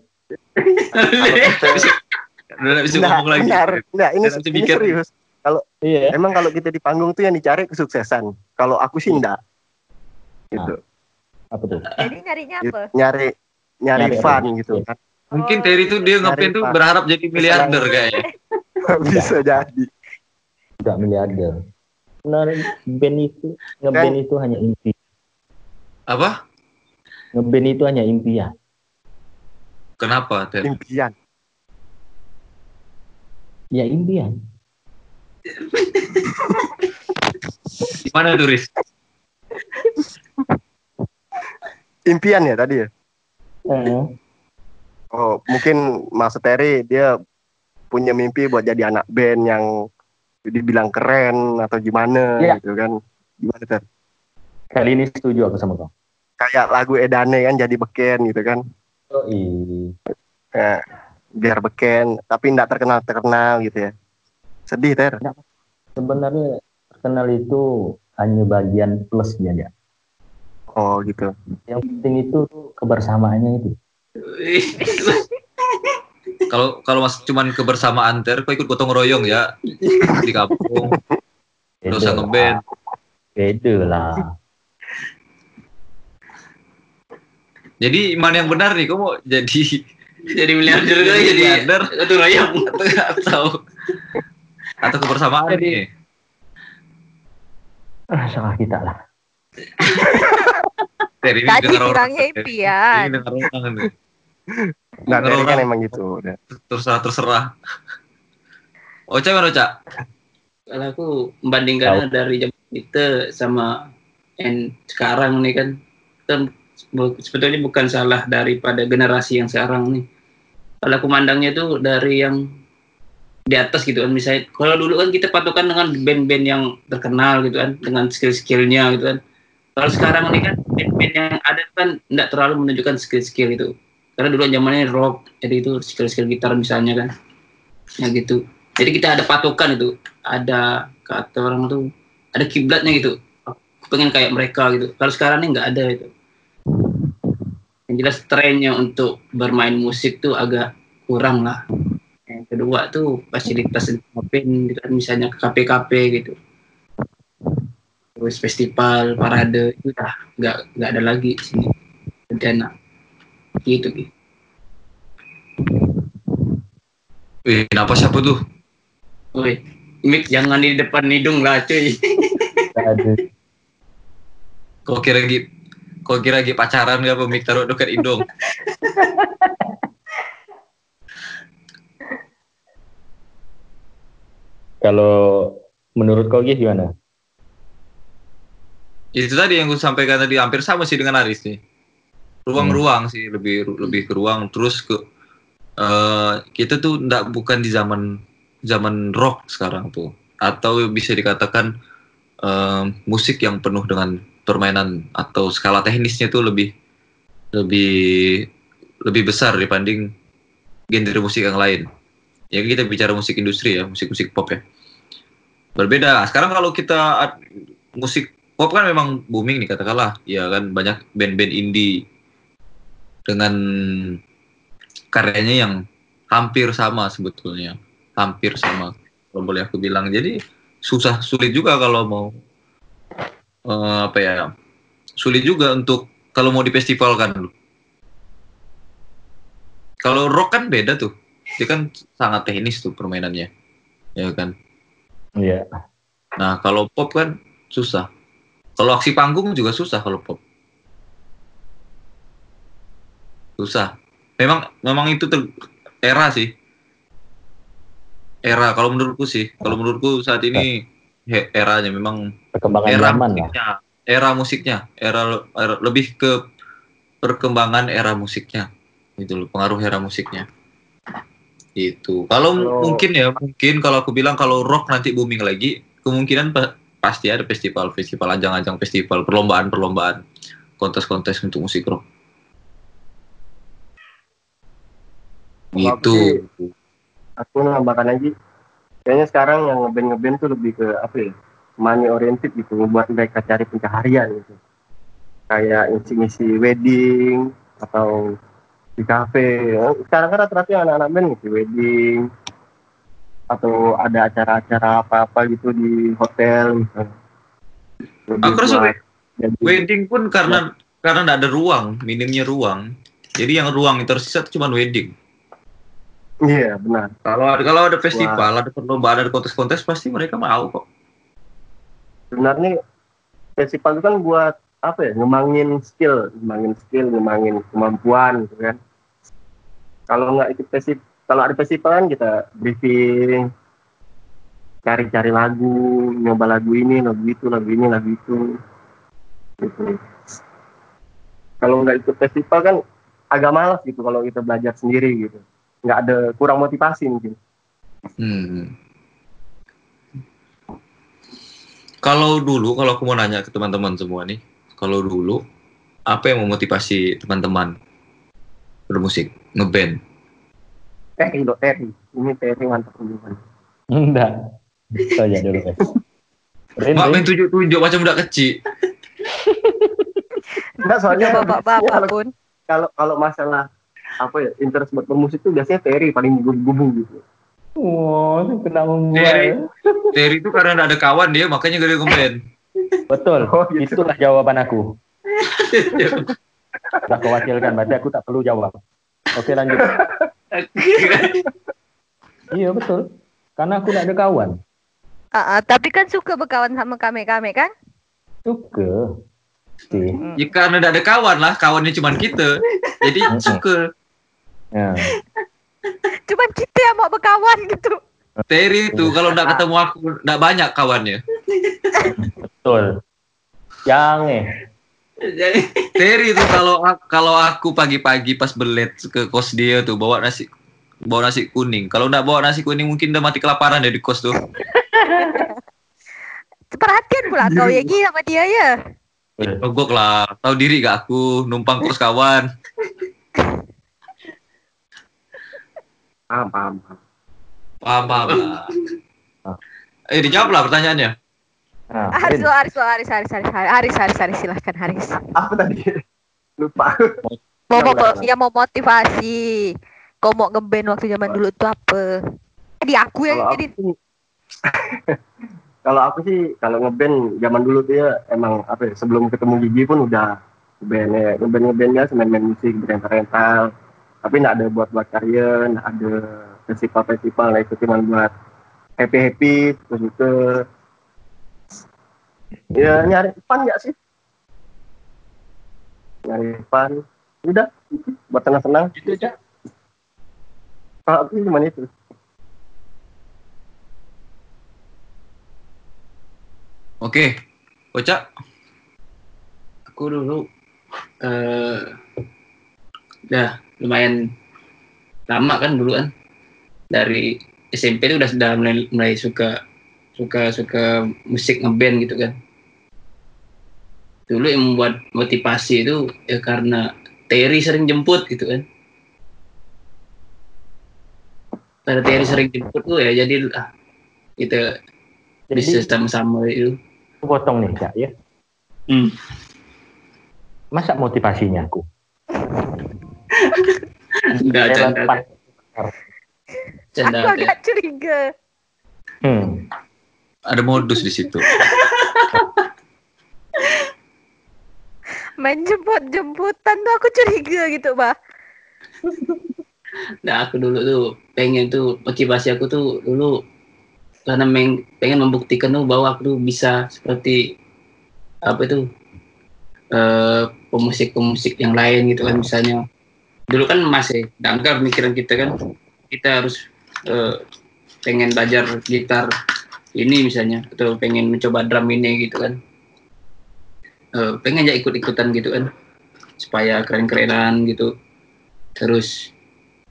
Udah nggak bisa ngomong lagi. Nggak, ini, serius Iya. emang kalau kita di panggung tuh yang dicari kesuksesan kalau aku sih enggak gitu Apa tuh? Jadi nyarinya apa? nyari nyari Nyari fun apa? gitu kan Mungkin Terry tuh dia ngepen tuh berharap jadi miliarder kayaknya. bisa jadi Enggak miliarder. Benar, band itu ngeband itu hanya impi. Apa? Ngeband itu hanya impian. Kenapa Ter? impian Ya impian. Gimana tuh Riz? impian ya tadi ya Heeh. Oh mungkin Mas Terry dia punya mimpi buat jadi anak band yang dibilang keren atau gimana Iya. gitu kan gimana ter Kali ini setuju aku sama kau. kayak lagu Edane kan jadi beken gitu kan Oh iya. ya, biar beken tapi nggak terkenal terkenal gitu ya sedih ter Sebenarnya terkenal itu hanya bagian plusnya aja. oh gitu Yang penting itu kebersamaannya itu. Kalau kalau mas cuman kebersamaan Ter, kok ikut gotong royong ya di kampung. Gak usah ngeband. lah. Beda lah. Jadi mana yang benar nih? Kok mau jadi Jadi miliarder kali jadi miliarder satu royong. atau atau kebersamaan nih? Ah, salah kita lah. Tadi bilangnya Ter. impian. Ini dengar orang nih. Nah, Terry kan emang gitu. udah. terserah terserah. Ocha mana Ocha? Kalau aku membandingkannya dari zaman kita sama yang sekarang nih kan, kan sebetulnya bukan salah daripada generasi yang sekarang nih. Kalau aku mandangnya tuh dari yang di atas gitu kan, misalnya kalau dulu kan kita patokan dengan band-band yang terkenal gitu kan, dengan skill-skillnya gitu kan. Kalau sekarang ini kan band-band yang ada kan tidak terlalu menunjukkan skill-skill itu. Karena dulu zamannya rock, jadi itu skill-skill gitar misalnya kan, ya gitu. Jadi kita ada patokan itu, ada kata orang tuh ada kiblatnya gitu. Aku pengen kayak mereka gitu. Kalau sekarang ini nggak ada itu. Yang jelas trennya untuk bermain musik tuh agak kurang lah. Yang kedua tuh fasilitas band gitu kan, misalnya ke KP-KP gitu. Terus festival, parade itu dah nggak nggak ada lagi sini. Dan gitu gitu. Wih, kenapa siapa tuh? Woi, Mik jangan di depan hidung lah cuy. Kau kira lagi kau kira lagi pacaran gak apa mik taruh dekat hidung? Kalau menurut kau gimana? Itu tadi yang gue sampaikan tadi hampir sama sih dengan Aris nih. Ruang-ruang sih lebih lebih ke ruang terus ke eh kita tuh ndak bukan di zaman zaman rock sekarang tuh atau bisa dikatakan eh, musik yang penuh dengan permainan atau skala teknisnya tuh lebih lebih lebih besar dibanding genre musik yang lain. Ya kita bicara musik industri ya, musik-musik pop ya. Berbeda. Sekarang kalau kita musik pop kan memang booming nih katakanlah, ya kan banyak band-band indie dengan karyanya yang hampir sama sebetulnya, hampir sama kalau boleh aku bilang. Jadi susah sulit juga kalau mau eh, apa ya, sulit juga untuk kalau mau difestivalkan dulu. Kalau rock kan beda tuh, dia kan sangat teknis tuh permainannya, ya kan. Iya. Nah, kalau pop kan susah. Kalau aksi panggung juga susah kalau pop. Susah. Memang memang itu ter- era sih. Era kalau menurutku sih. Kalau menurutku saat ini he- eranya memang Perkembangan era zaman lah. musiknya. Era musiknya, era, era- lebih ke perkembangan era musiknya. Itu loh, pengaruh era musiknya. Itu. Kalau mungkin ya, mungkin kalau aku bilang kalau rock nanti booming lagi, kemungkinan pa- pasti ada festival-festival, ajang-ajang festival, perlombaan-perlombaan, kontes-kontes untuk musik rock. Kalau aku Gitu. aku nambahkan lagi kayaknya sekarang yang ngeband ngeband tuh lebih ke apa ya money oriented gitu membuat mereka cari pencaharian gitu kayak ngisi-ngisi wedding atau di kafe sekarang kan rata-rata yang anak-anak band ngisi wedding atau ada acara-acara apa-apa gitu di hotel gitu. Aku rasa buat jadi- Wedding pun karena karena nggak ada ruang, minimnya ruang. Jadi yang ruang yang tersisa itu cuma wedding. Iya benar. Kalau ada kalau ada festival, ada perlombaan, ada kontes-kontes pasti mereka mau kok. sebenarnya festival itu kan buat apa ya? Ngembangin skill ngembangin skill ngembangin kemampuan gitu kan. Kalau nggak ikut festival kalau ada festival kan kita briefing cari-cari lagu nyoba lagu ini lagu itu lagu ini lagu itu. Gitu. Kalau nggak ikut festival kan agak malas gitu kalau kita belajar sendiri gitu nggak ada kurang motivasi mungkin Hmm. Kalau dulu, kalau aku mau nanya ke teman-teman semua nih, kalau dulu apa yang memotivasi teman-teman bermusik, ngeband? Terry loh Terry ini Terry mantap ini Enggak. Itu aja dulu. Rin, Mak main tunjuk-tunjuk macam budak kecil. Enggak soalnya Udah bapak-bapak kalau- pun. kalau kalau masalah apa ya interest buat bermusik tuh biasanya Terry paling gubu gitu. Oh, kena membuat. Terry. Terry itu karena ada kawan dia, makanya gak ada. Betul. Oh, gitu. Itulah jawaban aku. Tak kewakilkan, berarti aku tak perlu jawab. Oke lanjut. Iya betul. Karena aku tidak ada kawan. Ah, ah, tapi kan suka berkawan sama kami-kami kan? Suka. Sih. Hmm. ya karena ada kawan lah, kawannya cuma kita. Jadi Mm-mm. suka. Ya. Cuman kita yang mau berkawan gitu. Terry itu kalau nggak ketemu aku nggak banyak kawannya. Betul. Yang eh. Jadi Terry itu kalau kalau aku pagi-pagi pas belet ke kos dia tuh bawa nasi bawa nasi kuning. Kalau nggak bawa nasi kuning mungkin udah mati kelaparan ya di kos tuh. Perhatian pula kau ya Gi sama dia ya. Ogok lah, tahu diri gak aku numpang kos kawan. Paham, paham, paham. Paham, paham. Ah. eh, dijawab lah pertanyaannya. Nah, Haris, lo, Haris, oh, lo, Haris, Haris, Haris, Haris, Haris, Haris, silahkan Haris. Ah, apa tadi? Lupa. Mau, mau, mau, ya mau motivasi. Kau mau ngeband waktu zaman dulu itu apa? jadi aku yang jadi. kalau aku sih kalau ngeband zaman dulu dia ya, emang apa ya, sebelum ketemu Gigi pun udah ngeband ya ngeband ya main main musik rental rental tapi nggak ada buat buat karya nggak ada festival festival nah itu cuma buat happy happy terus itu. Ya nyari fun nggak sih? Nyari fun. Udah gitu, buat senang senang Itu aja. kalau aku cuma itu. Oke, Kocak. aku dulu eh udah lumayan lama kan dulu kan dari SMP itu udah sudah mulai, mulai suka suka suka musik ngeband gitu kan dulu yang membuat motivasi itu ya karena Terry sering jemput gitu kan karena Terry sering jemput tuh ya jadi ah, kita bisa Jadi, sama-sama itu potong nih, Kak, ya. hmm. Masa motivasinya aku? Enggak, canda, aku agak curiga. Hmm. Ada modus di situ. Main jemput-jemputan tuh aku curiga gitu, Bah. Nah, aku dulu tuh pengen tuh motivasi aku tuh dulu karena meng- pengen membuktikan tuh bahwa aku tuh bisa seperti apa itu eh pemusik-pemusik yang lain gitu kan misalnya dulu kan masih dangkar pemikiran kita kan. Kita harus eh, pengen belajar gitar ini misalnya atau pengen mencoba drum ini gitu kan. Eh, pengen aja ikut-ikutan gitu kan supaya keren-kerenan gitu. Terus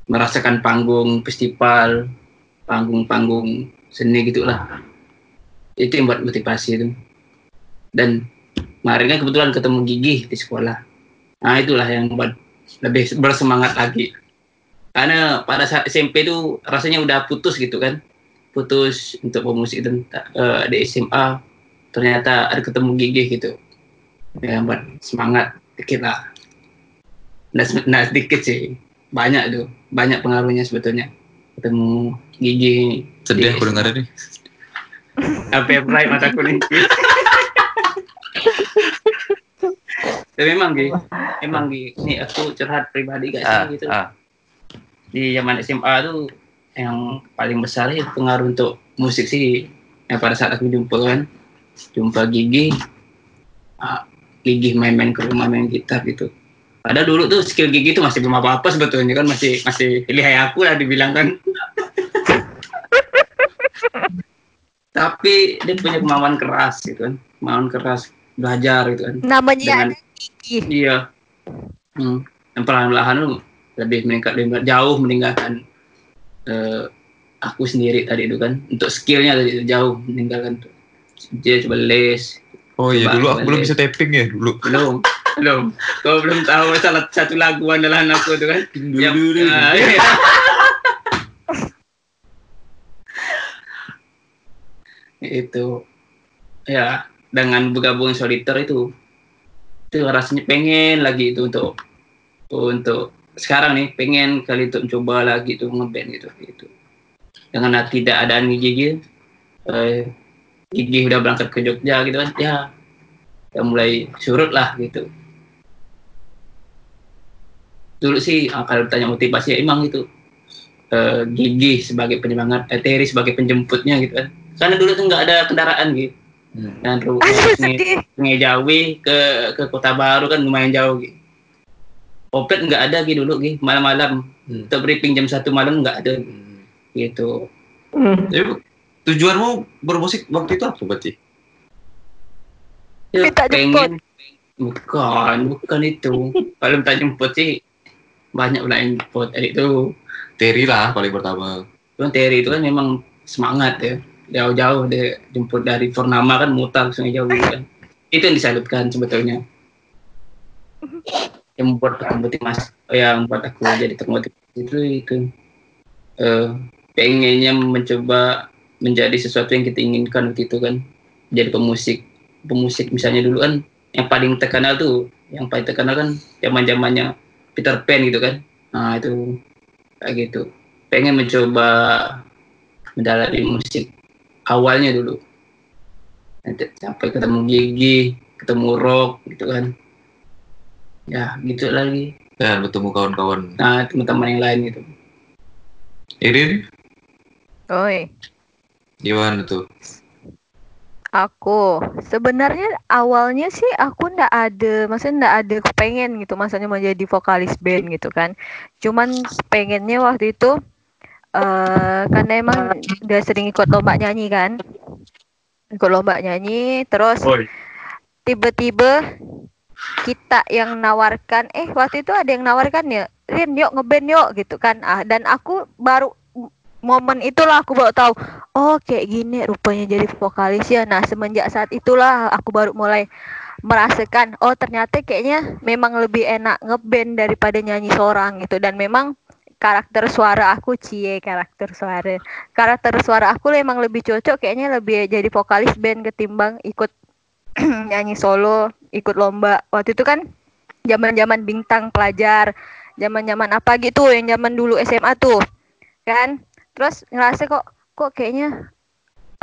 merasakan panggung festival panggung-panggung seni gitulah. Itu yang buat motivasi itu. Dan kemarin kan kebetulan ketemu Gigi di sekolah. Nah itulah yang buat lebih bersemangat lagi. Karena pada saat SMP itu rasanya udah putus gitu kan. Putus untuk pemusik dan eh, di SMA ternyata ada ketemu Gigi gitu. Yang buat semangat dikit lah. Nah, nah sedikit sih. Banyak tuh. Banyak pengaruhnya sebetulnya. Ketemu Gigi Sedih Di aku dengar ini. apa yang mataku nih tapi memang Gi. Emang Gi. Ini aku curhat pribadi gak sih Ah, gitu. ah. di zaman SMA tuh yang paling besar itu pengaruh untuk musik sih yang pada saat aku jumpa kan. Jumpa Gigi ah, Gigi main-main ke rumah main gitar gitu. Padahal dulu tuh skill Gigi tuh masih belum apa-apa sebetulnya kan. Masih masih lihai aku lah dibilang kan. Tapi dia punya kemauan keras gitu kan. Kemauan keras belajar gitu kan. Namanya Dengan- ada Gigi. Iya. Hmm. Yang perlahan-lahan lebih meningkat lebih jauh meninggalkan eh, aku sendiri tadi itu kan untuk skillnya tadi itu jauh meninggalkan tuh. Dia coba les Oh iya dulu aku belum bisa tapping ya dulu. belum belum kau belum tahu salah satu lagu andalan aku itu kan yang ah, iya. itu ya dengan bergabung soliter itu itu rasanya pengen lagi itu untuk untuk sekarang nih pengen kali untuk coba lagi tuh ngeband gitu gitu. Dengan tidak ada gigi eh, gigi udah berangkat ke Jogja gitu kan ya ya mulai surut lah gitu. Dulu sih ah, kalau ditanya motivasi ya emang gitu eh, gigi sebagai penyemangat eh, sebagai penjemputnya gitu kan. Karena dulu tuh nggak ada kendaraan gitu. Dan ru- Aduh sungai, Jawi ke ke kota baru kan lumayan jauh gitu Opet nggak ada gitu dulu gitu malam-malam. Hmm. untuk briefing jam satu malam nggak ada Hmm. gitu. Jadi, tujuanmu bermusik waktu itu apa berarti? ya, Minta pengen bukan bukan itu. Kalau minta jemput sih banyak lah yang jemput. Itu Terry lah paling pertama. Cuman Terry itu kan memang semangat ya jauh-jauh dia jemput dari Purnama kan mutar sungai jauh gitu kan. Itu yang disalutkan sebetulnya. Yang membuat aku motivasi yang membuat aku jadi termotivasi itu itu. Eh pengennya mencoba menjadi sesuatu yang kita inginkan waktu itu kan. Jadi pemusik. Pemusik misalnya dulu kan yang paling terkenal tuh yang paling terkenal kan zaman zamannya Peter Pan gitu kan. Nah itu kayak gitu. Pengen mencoba mendalami musik awalnya dulu nanti sampai ketemu gigi ketemu rock gitu kan ya gitu lagi Dan bertemu kawan-kawan. nah teman-teman yang lain gitu Irin, Oi. gimana tuh? Aku sebenarnya awalnya sih aku ndak ada, maksudnya ndak ada kepengen gitu, maksudnya mau jadi vokalis band gitu kan. Cuman pengennya waktu itu eh karena emang udah sering ikut lomba nyanyi kan, ikut lomba nyanyi, terus tiba-tiba kita yang nawarkan, eh waktu itu ada yang nawarkan ya, Rin yuk ngeband yuk gitu kan, ah dan aku baru momen itulah aku baru tahu oh kayak gini rupanya jadi vokalis ya. Nah semenjak saat itulah aku baru mulai merasakan oh ternyata kayaknya memang lebih enak ngeband daripada nyanyi seorang gitu. Dan memang karakter suara aku cie karakter suara. Karakter suara aku memang lebih cocok kayaknya lebih jadi vokalis band ketimbang ikut nyanyi solo ikut lomba. Waktu itu kan zaman zaman bintang pelajar zaman zaman apa gitu yang zaman dulu SMA tuh kan? Terus ngerasa kok kok kayaknya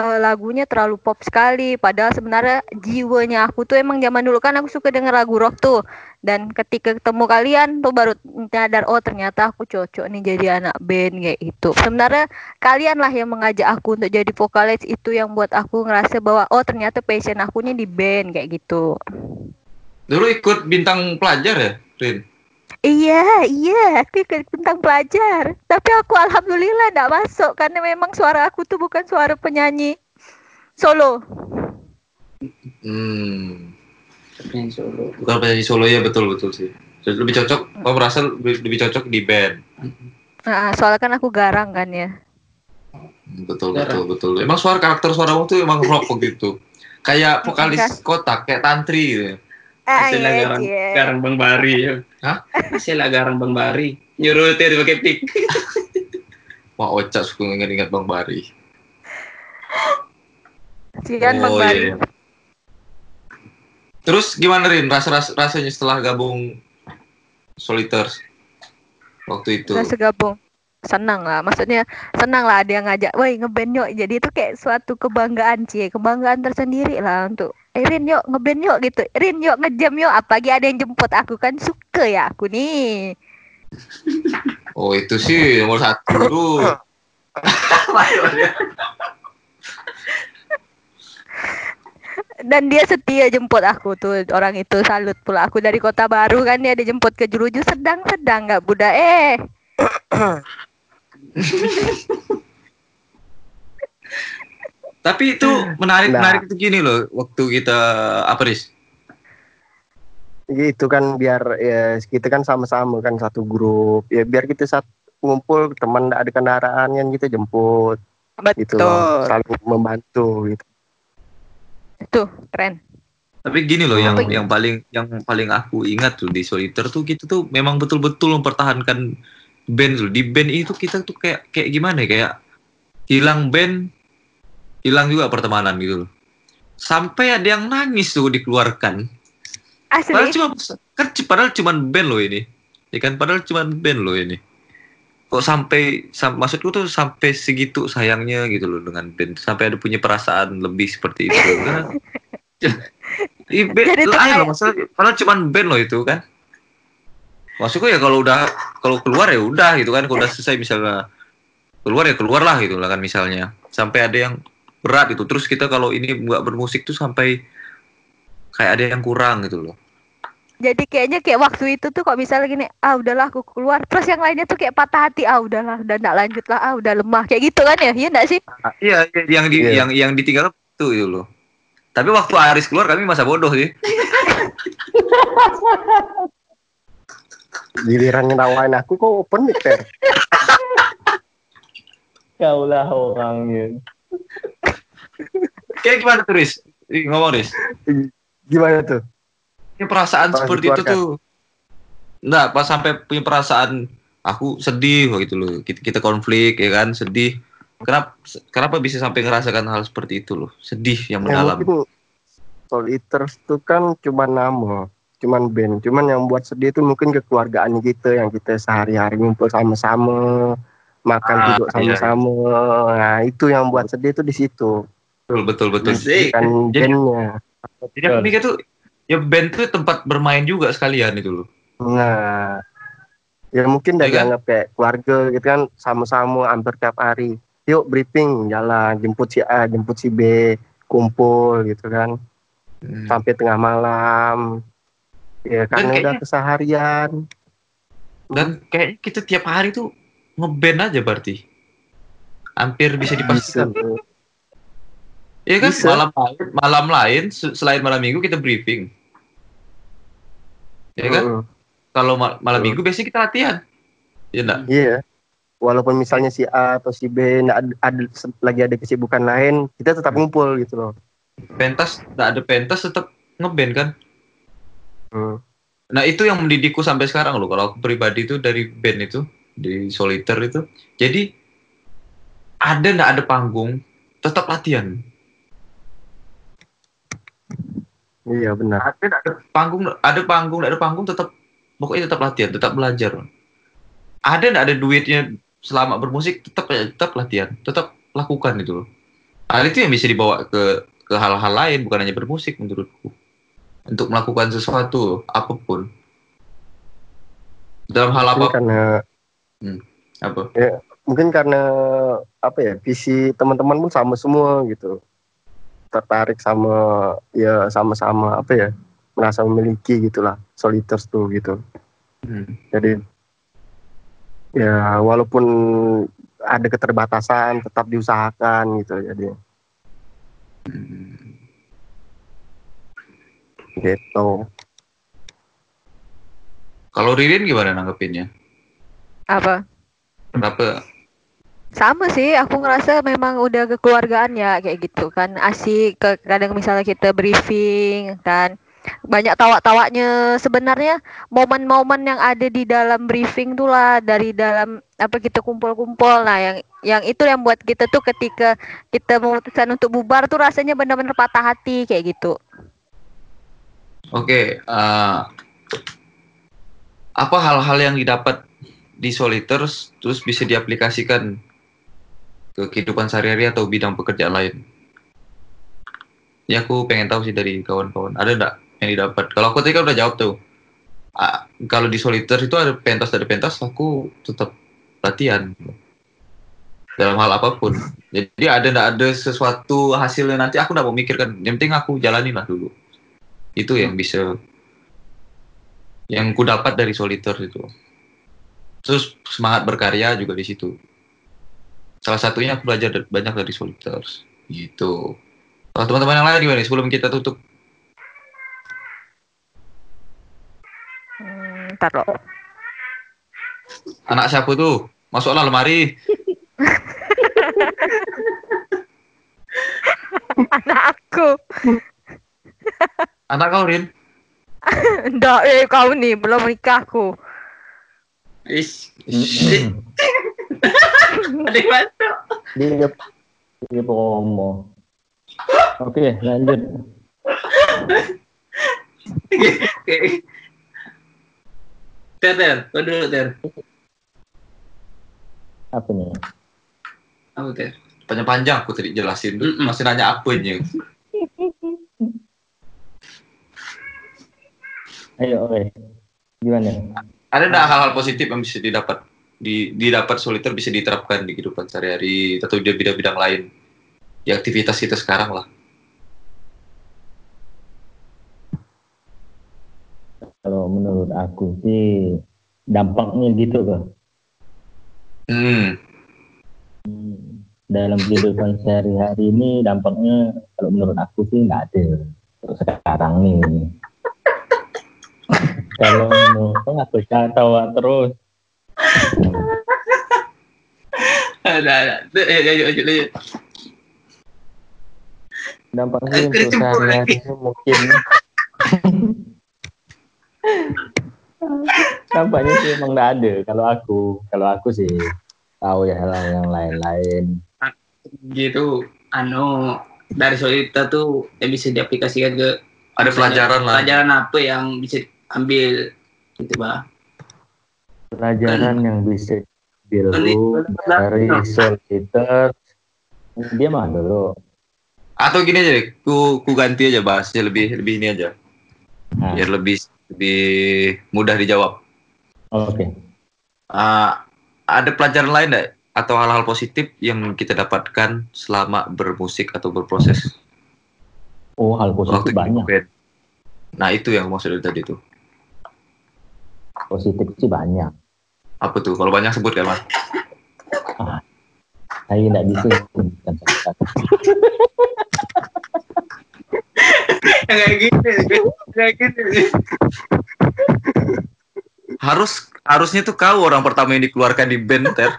eh, lagunya terlalu pop sekali. Padahal sebenarnya jiwanya aku tuh emang zaman dulu kan aku suka denger lagu rock tuh. Dan ketika ketemu kalian tuh baru nyadar oh ternyata aku cocok nih jadi anak band kayak itu sebenarnya kalian lah yang mengajak aku untuk jadi vokalis. Itu yang buat aku ngerasa bahwa oh ternyata passion aku nih di band kayak gitu. Dulu ikut bintang pelajar ya, Rin? Iya, iya, aku ikut bintang pelajar. Tapi aku alhamdulillah nggak masuk karena memang suara aku tuh bukan suara penyanyi solo. Hmm. penyanyi solo Bukan penyanyi solo ya betul betul sih. Lebih cocok, kau merasa lebih, lebih cocok di band. Nah, soalnya kan aku garang kan ya. Betul Jarang. betul betul. Emang suara karakter suaramu tuh emang rock gitu. Kayak vokalis Enggak. kotak, kayak tantri gitu. Ah, Hasil lah iya, garang, Cie. garang Bang Bari ya. Hah? Hasil lah garang Bang Bari. Nyuruh Terry pakai pick. Wah, Oca suka ingat-ingat Bang Bari. Cian Bang Oh, Bari. iya. Terus gimana Rin? Rasa, ras- rasanya setelah gabung Soliters waktu itu? Rasa gabung. Senang lah, maksudnya senang lah ada yang ngajak, woi ngeband yuk. Jadi itu kayak suatu kebanggaan cie, kebanggaan tersendiri lah untuk, eh Rin yuk ngeband yuk gitu, Rin yuk ngejam yuk. Apalagi ada yang jemput aku kan suka ya aku nih. Oh itu sih nomor satu dulu. dan dia setia jemput aku tuh orang itu salut pula aku dari kota baru kan dia dijemput ke Jeruju sedang-sedang nggak Buddha eh Tapi itu menarik Nah. menarik itu gini loh. Waktu kita apa Riz? gitu kan biar ya kita kan sama-sama kan satu grup ya biar kita saat ngumpul teman ada kendaraan kan kita jemput gitu loh betul saling membantu gitu tuh keren Tapi gini loh yang yang paling yang paling aku ingat tuh di Soliter tuh kita tuh memang betul-betul mempertahankan band tuh. Di band itu kita tuh kayak kayak gimana ya kayak hilang band hilang juga pertemanan gitu loh. Sampai ada yang nangis tuh dikeluarkan. Padahal asli cuma kan padahal cuma band loh ini. Ya kan padahal cuma band loh ini. Kok sampai sam, maksudku tuh sampai segitu sayangnya gitu loh dengan band. Sampai ada punya perasaan lebih seperti itu. Kan? Ih, be- Jadi tuh lain loh kayak- masalah padahal cuma band loh itu kan. Maksudku ya kalau udah kalau keluar ya udah gitu kan kalau udah selesai misalnya keluar ya keluar lah gitu lah kan misalnya. Sampai ada yang berat itu terus kita kalau ini nggak bermusik tuh sampai kayak ada yang kurang gitu loh jadi kayaknya kayak waktu itu tuh kok misalnya gini ah udahlah aku keluar terus yang lainnya tuh kayak patah hati ah udahlah udah nggak lanjut lah ah udah lemah kayak gitu kan ya iya enggak sih Iya, yang di Iya. yang yang ditinggal itu itu loh. Tapi waktu Aris keluar kami masa bodoh sih. Giliran ngetawain aku kok open mic Ter. Kau lah orangnya. Kayak gimana tuh, Riz? Ih, Ngomong, Riz. Gimana tuh? Punya perasaan Pas seperti itu dikeluarkan. tuh. Enggak, pas sampai punya perasaan aku sedih gitu loh. Kita, kita konflik ya kan, sedih. Kenapa kenapa bisa sampai ngerasakan hal seperti itu loh? Sedih yang Ya, mendalam. mungkin Soliters itu kan cuma nama, cuman band. Cuman yang buat sedih itu mungkin kekeluargaan kita yang kita sehari-hari ngumpul sama-sama, makan Ah, duduk iya, sama-sama. Nah, itu yang buat sedih itu di situ. Betul, betul, betul. Musik. Kan Jadi- bandnya. Jadi aku mikir tuh ya band tuh tempat bermain juga sekalian itu loh. Nah, ya mungkin Iya kan? dianggap kayak keluarga gitu kan, sama-sama hampir tiap hari. Yuk briefing, jalan, jemput si A, jemput si B, kumpul gitu kan, Hmm. sampai tengah malam. Ya karena udah kayaknya- keseharian. Dan kayaknya kita tiap hari tuh ngeband aja berarti. Hampir bisa dipastikan. Iya kan Bisa. malam lain, malam lain se- selain malam minggu kita briefing. Ya kan? Mm-mm. Kalau ma- malam Betul. minggu biasanya kita latihan. Iya enggak? Iya. Walaupun misalnya si A atau si B ada, ada- lagi ada kesibukan lain, kita tetap ngumpul gitu loh. Pentas enggak ada pentas tetap ngeband kan? Hmm. Nah, itu yang mendidikku sampai sekarang loh. Kalau aku pribadi itu dari band itu, di soliter itu. Jadi ada enggak ada panggung, tetap latihan. Iya benar. ada ada panggung ada panggung ada panggung tetap pokoknya tetap latihan tetap belajar ada nggak ada duitnya selama bermusik tetap tetap latihan tetap lakukan itu loh hal itu yang bisa dibawa ke ke hal-hal lain bukan hanya bermusik menurutku untuk melakukan sesuatu apa pun. Dalam hal Mungkin apa karena apa? Mungkin karena apa ya visi teman-teman pun sama semua gitu. Tertarik sama ya sama-sama apa ya merasa memiliki gitulah soliters tuh gitu. Hmm. jadi ya walaupun ada keterbatasan tetap diusahakan gitu jadi. Hmm. Gitu. Kalau Ririn gimana nanggepinnya? Apa? Kenapa? Sama sih aku ngerasa memang udah kekeluargaan ya kayak gitu kan. Asik ke kadang misalnya kita briefing kan. Banyak tawa-tawanya sebenarnya momen-momen yang ada di dalam briefing tuh lah dari dalam apa kita kumpul-kumpul. Nah yang yang itu yang buat kita tuh ketika kita memutuskan untuk bubar tuh rasanya benar-benar patah hati kayak gitu Oke, eh, apa hal-hal yang didapat di Soliters terus bisa diaplikasikan ke kehidupan sehari-hari atau bidang pekerjaan lain? Ya aku pengen tahu sih dari kawan-kawan. Ada enggak yang didapat? Kalau aku tadi kan udah jawab tuh. Ah, kalau di Soliters itu ada pentas ada pentas, aku tetap latihan dalam hal apa pun. Jadi ada enggak ada sesuatu hasilnya nanti aku enggak mau mikirkan. Yang penting aku jalanin lah dulu itu yang bisa yang ku dapat dari soliter itu. Terus semangat berkarya juga di situ. Salah satunya aku belajar banyak dari soliters gitu. Kalau teman-teman yang lain gimana? Nih sebelum kita tutup. Hmm, ntar loh anak siapa tuh? Masuklah lemari. Anak aku anak kau Rin ndak eh kau nih belum nikahku Ish. Ish. Ada masuk. Dia dia promo. Oke, lanjut. Oke. Ter, ter. Kau dulu, ter. Apa nih? Apa, ter? panjang-panjang aku tadi jelasin masih nanya apanya Ayo, oke. Gimana? ada enggak hal-hal positif yang bisa didapat di didapat soliter bisa diterapkan di kehidupan sehari-hari atau di bidang-bidang lain di aktivitas kita sekarang lah Kalau menurut aku sih dampaknya gitu loh. Hmm. Hmm, Dalam kehidupan sehari-hari ini dampaknya kalau menurut aku sih nggak ada. Untuk sekarang nih. Kalau menurut aku tawa terus. Ada, ada. Ayo, ayo, ayo. Dampaknya Ayo, untuk sehari-hari mungkin dampaknya sih emang nggak ada. Kalau aku, kalau aku sih tahu ya lah yang lain-lain. Gitu, anu dari solita tuh yang bisa diaplikasikan ke Ada pelajaran lah. pelajaran apa yang bisa ambil gitu bah Pelajaran yang bisa diambil Ini- dari soliter dia mah dulu. Atau gini aja deh, ku, ku ganti aja bahasnya lebih lebih ini aja. Nah, Biar lebih lebih mudah dijawab. Oke. Ah, ada pelajaran lain nggak atau hal-hal positif yang kita dapatkan selama bermusik atau berproses Oh, hal positif waktu banyak. Nah itu yang maksud dari tadi tuh. Positif sih banyak. Apa tuh? Kalau banyak sebut kan mas? Saya tidak bisa sebutkan satu-satu. kayak gitu kayak gitu Harus harusnya tuh kau orang pertama yang dikeluarkan di band ter.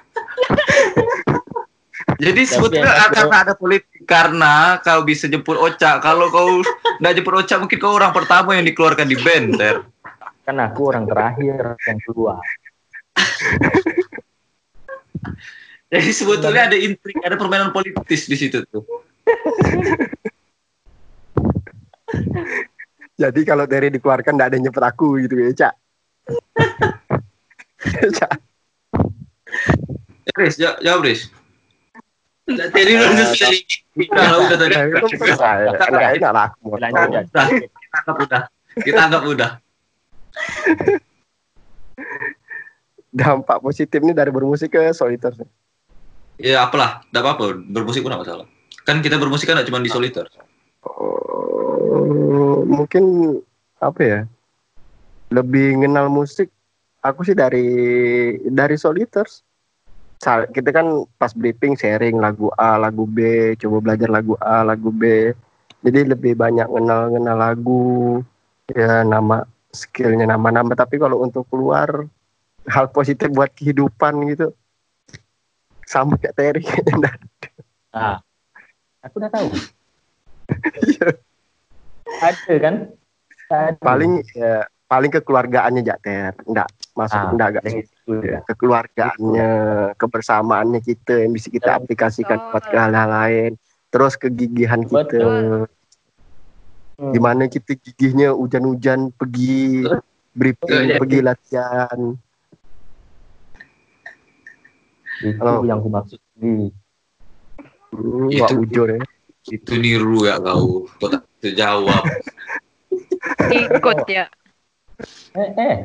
Jadi sebetulnya aku- karena ada politik karena kau bisa jemput Oca. Kalau kau nggak jemput Oca mungkin kau orang pertama yang dikeluarkan di band ter. Kan aku orang terakhir yang keluar. Jadi sebetulnya ada intrik, ada permainan politis di situ tuh. Jadi kalau dari dikeluarkan nggak ada yang nyebut aku gitu ya, Cak. Cak. Ya, Riz, jawab, Riz. Nggak, tadi lu udah Udah, lah, udah tadi. Nah, selesai. Ya. Udah, kita anggap udah. Kita anggap udah. Dampak positif ini dari bermusik ke soliter. Ya apalah, enggak apa-apa. Bermusik pun enggak masalah. Kan kita bermusik kan cuma di soliter. Oh, mungkin apa ya? Lebih kenal musik. Aku sih dari dari soliters. Kita kan pas briefing sharing lagu A, lagu B, coba belajar lagu A, lagu B. Jadi lebih banyak kenal-kenal lagu, ya nama skillnya nama-nama. Tapi kalau untuk keluar hal positif buat kehidupan gitu, sama kayak Terry kayaknya Ah, aku udah tahu. Iya. Ada kan? Ada. paling ya paling kekeluargaannya Jakter enggak masuk Ah, enggak enggak ya. kekeluargaannya kebersamaannya kita yang bisa kita aplikasikan betul. buat ke hal-hal lain terus kegigihan kita Hmm. gimana kita gigihnya hujan-hujan pergi briefing pergi latihan Itu yang aku maksud di hmm, Itu- ujur ya Itu niru ya kau. Kau tak terjawab. Ikut ya. eh eh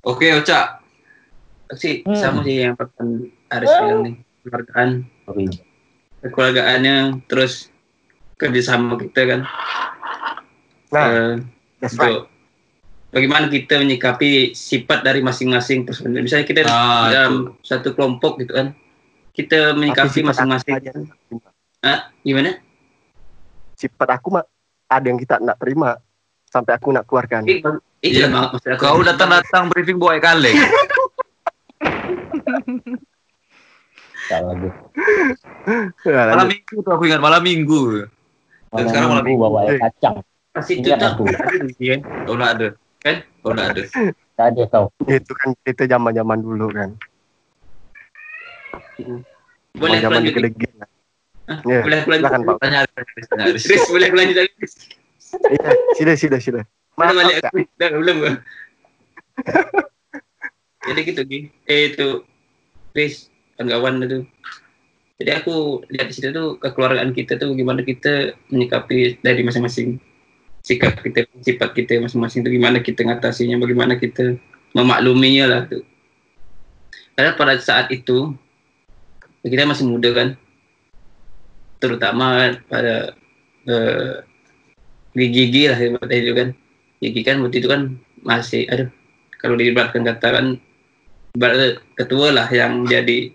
Oke, Oca. sih Hmm. sama sih yang pertama Aris bilang nih keluargaan sorry. kekeluargaannya terus kerjasama kita kan nah that's right bagaimana kita menyikapi sifat dari masing-masing personil misalnya kita Ah, dalam satu kelompok gitu kan kita menyikapi masing-masing. Ah, gimana sifat aku mah ada yang kita nak terima sampai aku nak keluarkan itu Iya. banget maksud aku. Kau datang-datang briefing buat. Tak lagi. Ya, Malam minggu tuh aku ingat malam minggu. Dan sekarang malam minggu bawa air kacang. Pasti itu aku. Iya. Kau nggak ada. Kan? Kau nggak ada. Tak ada kau. itu kan kita zaman zaman dulu kan boleh aku zaman lanjut lah. Ya, boleh aku lanjut silakan Pak. Tanya Aris, Aris. Boleh aku lanjut? Iya, sudah sudah sudah. Mana balik aku? Dah, belum gua. Jadi gitu Gi. Eh itu Chris kawan itu. Jadi aku lihat di situ tuh kekeluargaan kita tuh gimana kita menyikapi dari masing-masing sikap kita, sifat kita masing-masing itu gimana kita ngatasinya, bagaimana kita memakluminya lah tuh. Karena pada saat itu kita masih muda kan, terutama pada eh, gigi lah seperti itu kan Gigi kan waktu itu kan masih aduh kalau diibaratkan kata kan ketua lah yang jadi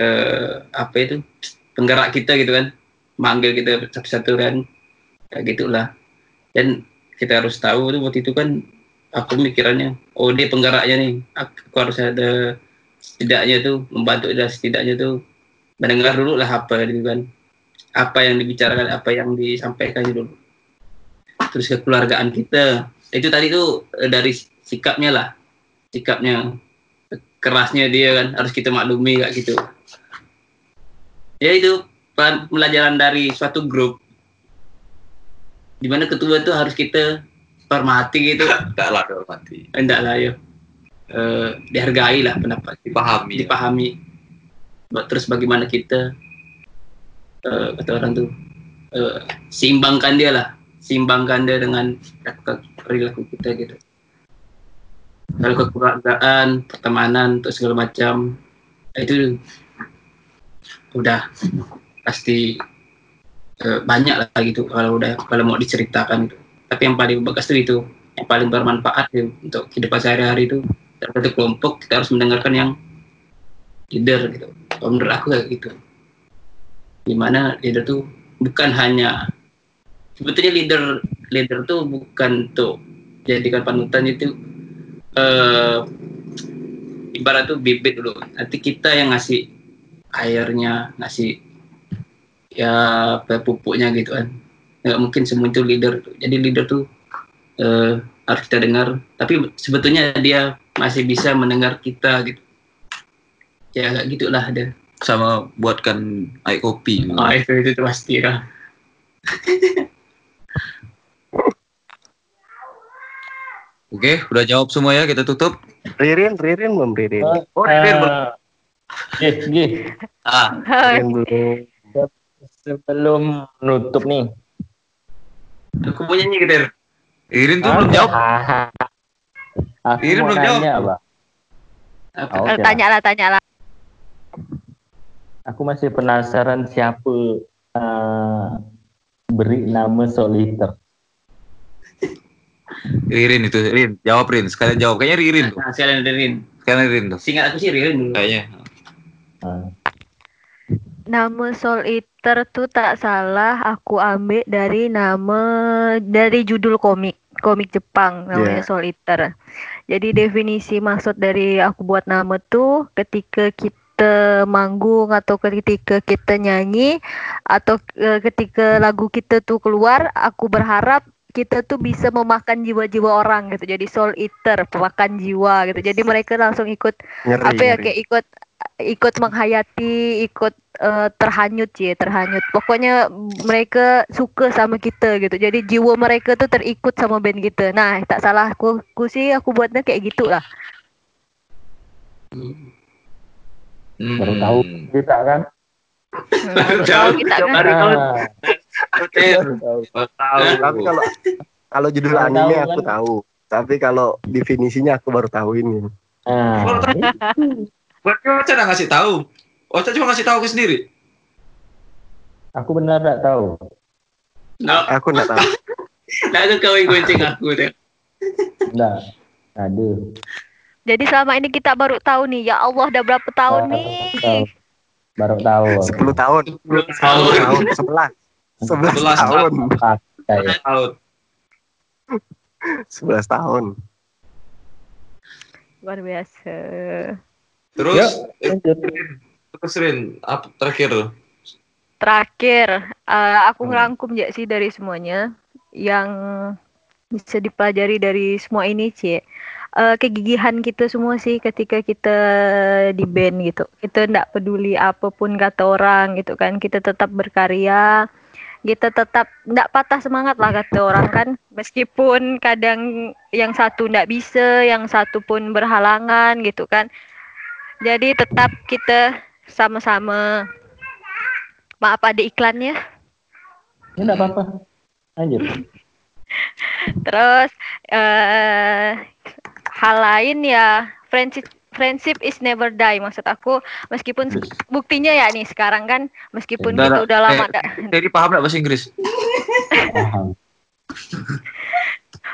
eh, apa itu penggerak kita gitu kan manggil kita satu-satu kan kayak gitulah. Dan kita harus tahu tuh waktu itu kan aku mikirannya oh dia penggeraknya nih aku, harus ada setidaknya tuh membantu dia setidaknya tuh mendengar dulu lah apa gitu kan. Apa yang dibicarakan apa yang disampaikan dulu terus kekeluargaan kita. Itu tadi tuh eh, dari sikapnya lah sikapnya kerasnya dia kan harus kita maklumi kayak gitu ya itu pelajaran dari suatu grup. Di mana ketua itu harus kita hormati gitu. Enggak lah dihormati. enggak lah ya. Eh, dihargai lah pendapat. Dipahami. dipahami. Ba- terus bagaimana kita eh, kata orang tuh eh, seimbangkan dia lah. Seimbangkan dia dengan perilaku- perilaku kita gitu. Kalau kekeluargaan pertemanan untuk segala macam. Itu udah pasti eh, banyak lah gitu kalau udah kalau mau diceritakan gitu. tapi yang paling bagus itu itu yang paling bermanfaat gitu, untuk kehidupan sehari-hari itu. Satu kelompok kita harus mendengarkan yang leader gitu. Kalau menurut aku kayak gitu. Di mana leader tuh bukan hanya sebetulnya leader leader tuh bukan tuh jadikan panutan itu eh ibarat tuh bibit dulu. Nanti kita yang ngasih airnya ngasih ya pupuknya gitu kan nggak mungkin semua itu leader tuh. jadi leader tuh eh, harus kita dengar tapi sebetulnya dia masih bisa mendengar kita gitu ya kayak gitulah ada Sama buatkan air kopi. oh itu itu pasti ya Oke, udah jawab semua ya, kita tutup. Ririn, Ririn belum Ririn. Oh, Ririn, Eh, Gih, Gih, Ah, Ririn belum. sebelum nutup nih. aku mau nyanyi gitu Irin tuh belum jawab. Ah, Aku Irin belum jawab. apa Oh, Oke. tanya lah, tanya lah. Aku masih penasaran siapa eh, beri nama Soliter. Ririn itu, Rin. Jawab Rin. Sekalian jawab. Kayaknya Ririn tuh. nah, sekalian Ririn Sekalian Rin tuh. singkat aku sih Ririn dulu Kayaknya. Ah, Nama Soul Eater tuh tak salah aku ambil dari nama dari judul komik komik Jepang namanya Yeah. Soul Eater. Jadi definisi maksud dari aku buat nama tuh ketika kita manggung atau ketika kita nyanyi atau eh, ketika lagu kita tuh keluar, aku berharap kita tuh bisa memakan jiwa-jiwa orang gitu. Jadi Soul Eater, pemakan jiwa gitu. Jadi mereka langsung ikut Ngeri, apa ya ngeri. kayak ikut ikut menghayati ikut eh, terhanyut ya terhanyut pokoknya mereka suka sama kita gitu jadi jiwa mereka tuh terikut sama band kita nah tak salah aku, aku sih aku buatnya kayak gitulah Hmm. baru tahu kita kan. hmm, tahu kita kan Baru tahu. Ah, baru tahu. Tahu. Tapi kalau kalau judul anime tahu aku kan. tahu. Tapi kalau definisinya aku baru tahu ini. Ah, Berarti Ocha nggak ngasih tahu. Ocha cuma ngasih tahu ke sendiri. aku benar tak tahu. no Aku nggak tahu. nah aku kau yang gonceng aku tuh Enggak. Aduh. jadi selama ini kita baru tahu nih ya Allah udah berapa tahun nih Tahu. Baru tahu. 10 tahun. belum 10 tahu tahun. 11. 11 11 tahun. Kayak Tahu. 11 tahun. luar biasa Terus, Yuk, eh, lanjut. Terus Rin, apa terakhir? terakhir eh, aku Hmm. ngerangkum ya sih dari semuanya. Yang bisa dipelajari dari semua ini cie Eh, kegigihan kita semua sih ketika kita di band gitu. Kita tidak peduli apa pun kata orang gitu kan. Kita tetap berkarya. Kita tetap tidak patah semangat lah kata orang kan. Meskipun kadang yang satu tidak bisa yang satu pun berhalangan gitu kan jadi tetap kita sama-sama maaf ada iklannya Ini enggak apa-apa. Lanjut. Terus eh hal lain ya friendship friendship is never die maksud aku meskipun buktinya ya nih sekarang kan meskipun Udah, kita udah. udah lama Eh, Jadi paham nggak bahasa Inggris? Paham.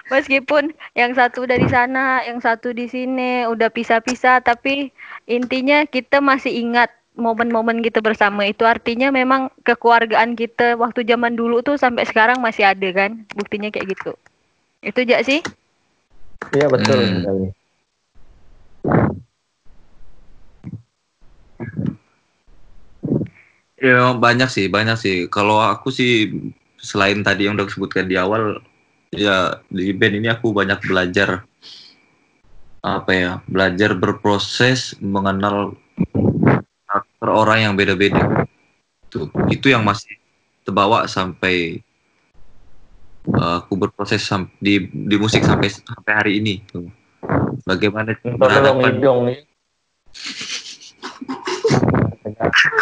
Meskipun yang satu dari sana, yang satu di sini, udah pisah-pisah, tapi intinya kita masih ingat momen-momen kita bersama itu artinya memang kekeluargaan kita waktu zaman dulu tuh sampai sekarang masih ada kan buktinya kayak gitu itu aja sih Iya betul Hmm. sekali. Ya memang banyak sih, banyak sih. Kalau aku sih selain tadi yang udah disebutkan di awal, ya di band ini aku banyak belajar apa ya, belajar berproses mengenal karakter orang yang beda-beda. Itu, itu yang masih terbawa sampai uh, aku berproses sam- di di musik sampai sampai hari ini. tuh. Bagaimana berhadapan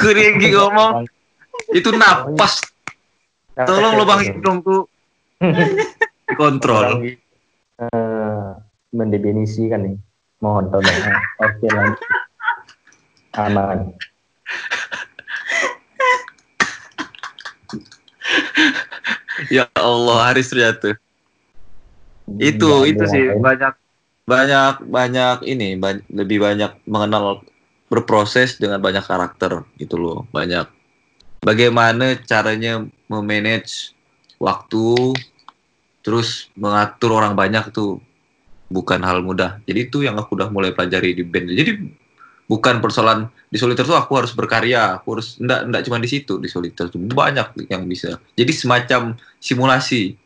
kering ngomong itu napas tolong lubang hidung tuh dikontrol Eh, mendefinisikan nih. Mohon tolong. Oke lanjut. Aman. ya Allah Haris ternyata itu Nggak itu ada sih lain. banyak banyak banyak ini ba- lebih banyak mengenal berproses dengan banyak karakter gitu loh banyak bagaimana caranya memanage waktu terus mengatur orang banyak tuh bukan hal mudah. Jadi itu yang aku udah mulai pelajari di band. Jadi bukan persoalan di soliter tuh aku harus berkarya aku harus enggak enggak cuma di situ di soliter tuh banyak yang bisa. Jadi semacam simulasi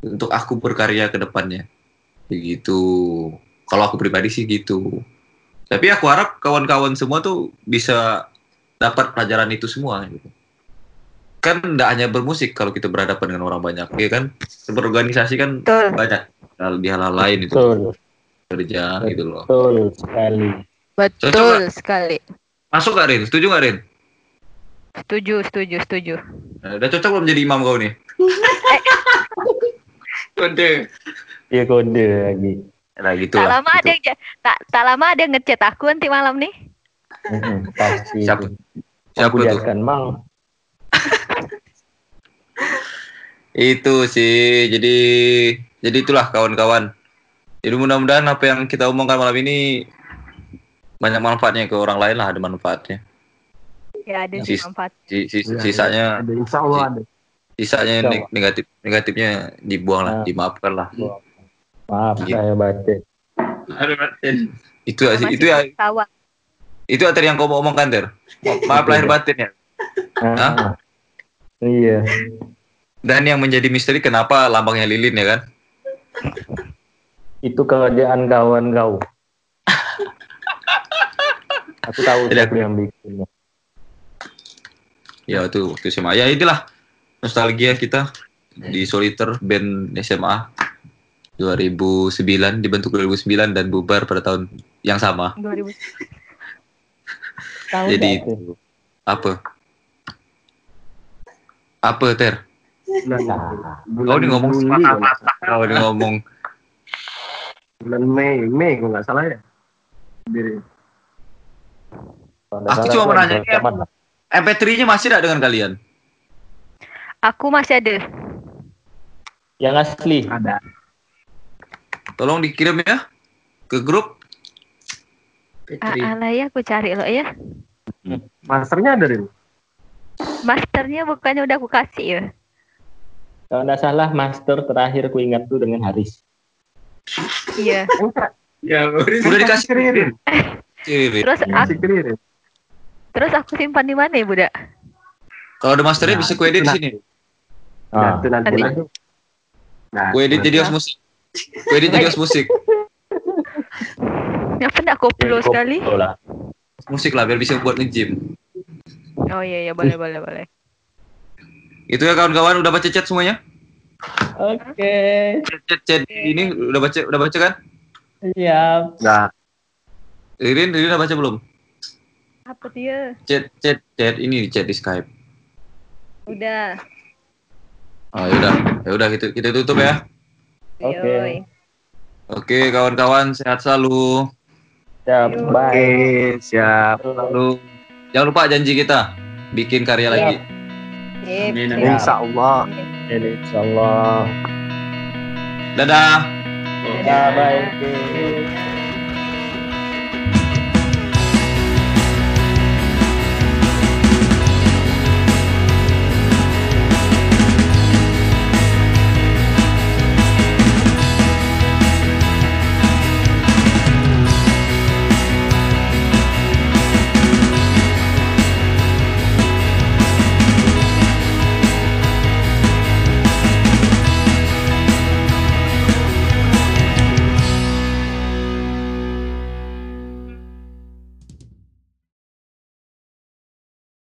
untuk aku berkarya ke depannya. Begitu. Kalau aku pribadi sih gitu. Tapi aku harap kawan-kawan semua tuh bisa dapat pelajaran itu semua gitu. kan tidak hanya bermusik kalau kita berhadapan dengan orang banyak ya kan? Berorganisasi kan betul. banyak hal di hal-hal lain itu Betul. kerja gitu loh Betul sekali. betul Cocok, sekali masuk gak Rin setuju gak Rin setuju setuju setuju Nah, udah cocok belum jadi imam kau nih Kode. Iya kode lagi. nah gitu tak lah lama ada yang tak tak lama ada yang ngechat aku nanti malam nih Mm-mm, Pasti. Siapa? siapa tuh Mang. Itu sih, jadi jadi itulah kawan-kawan. Jadi mudah-mudahan apa yang kita omongkan malam ini banyak manfaatnya ke orang lain lah, ada manfaatnya. ya ada sih Sis- manfaat Si- si- Iya, sisanya Ada insya Allah ada. sisanya Insya neg- negatif negatifnya dibuang lah, Nah. dimaafkan lah. Maaf Gitu. saya batin. Aduh. Itu ya, itu ya tawa itu ya tadi yang kau mau omongkan ter. Maaf lahir batin ya. Ah, Iya. Dan yang menjadi misteri kenapa lambangnya lilin ya kan? Itu kerjaan kawan kau. Aku tahu Jadi siapa aku- yang bikinnya. Ya itu waktu SMA. Ya itulah nostalgia kita di Soliter band SMA 2009 dibentuk 2009 dan bubar pada tahun yang sama. 2000 Tahu Jadi itu apa? Apa ter? Bulan, Nah, Kau nih ngomong Juli, sepatah-patah. Kau nih ngomong. bulan Mei, Mei kalau nggak salah ya. Diri. Aku cuma tuh mau nanya, ada rekaman lah. MP3-nya masih tidak dengan kalian? aku masih ada Yang asli. Ada. Tolong dikirim ya ke grup. ah, alah ya aku cari lo ya Masternya ada Rin. masternya bukannya udah aku kasih ya Kalau nggak salah master terakhir ku ingat tuh dengan Haris. iya Ya. Udah dikasih. Kirim. terus aku, terus aku simpan di mana ya budak Kalau ada masternya Nah, bisa ku edit di sini. Ah, Nah, itu nanti. Nanti. lah. Nah, Ku edit jadi host musik. Ku edit jadi host musik. apa ndak koplo sekali musik lah biar bisa buat nge-gym. oh iya iya boleh boleh boleh Itu ya kawan-kawan udah baca chat semuanya? Oke. Chat chat, chat ini udah baca udah baca kan? Siap. Nah, Ririn, Ririn udah baca belum? apa dia Chat chat chat ini di chat di Skype. udah Oh ya udah, ya udah kita kita tutup ya. Oke. Yoi. Oke kawan-kawan sehat selalu. Siap. Yuk. oke, Bye. siap. Lalu jangan lupa janji kita bikin karya Siap. lagi. Amin, amin. Insya Allah. Insya Allah. Dadah. Ya, bye.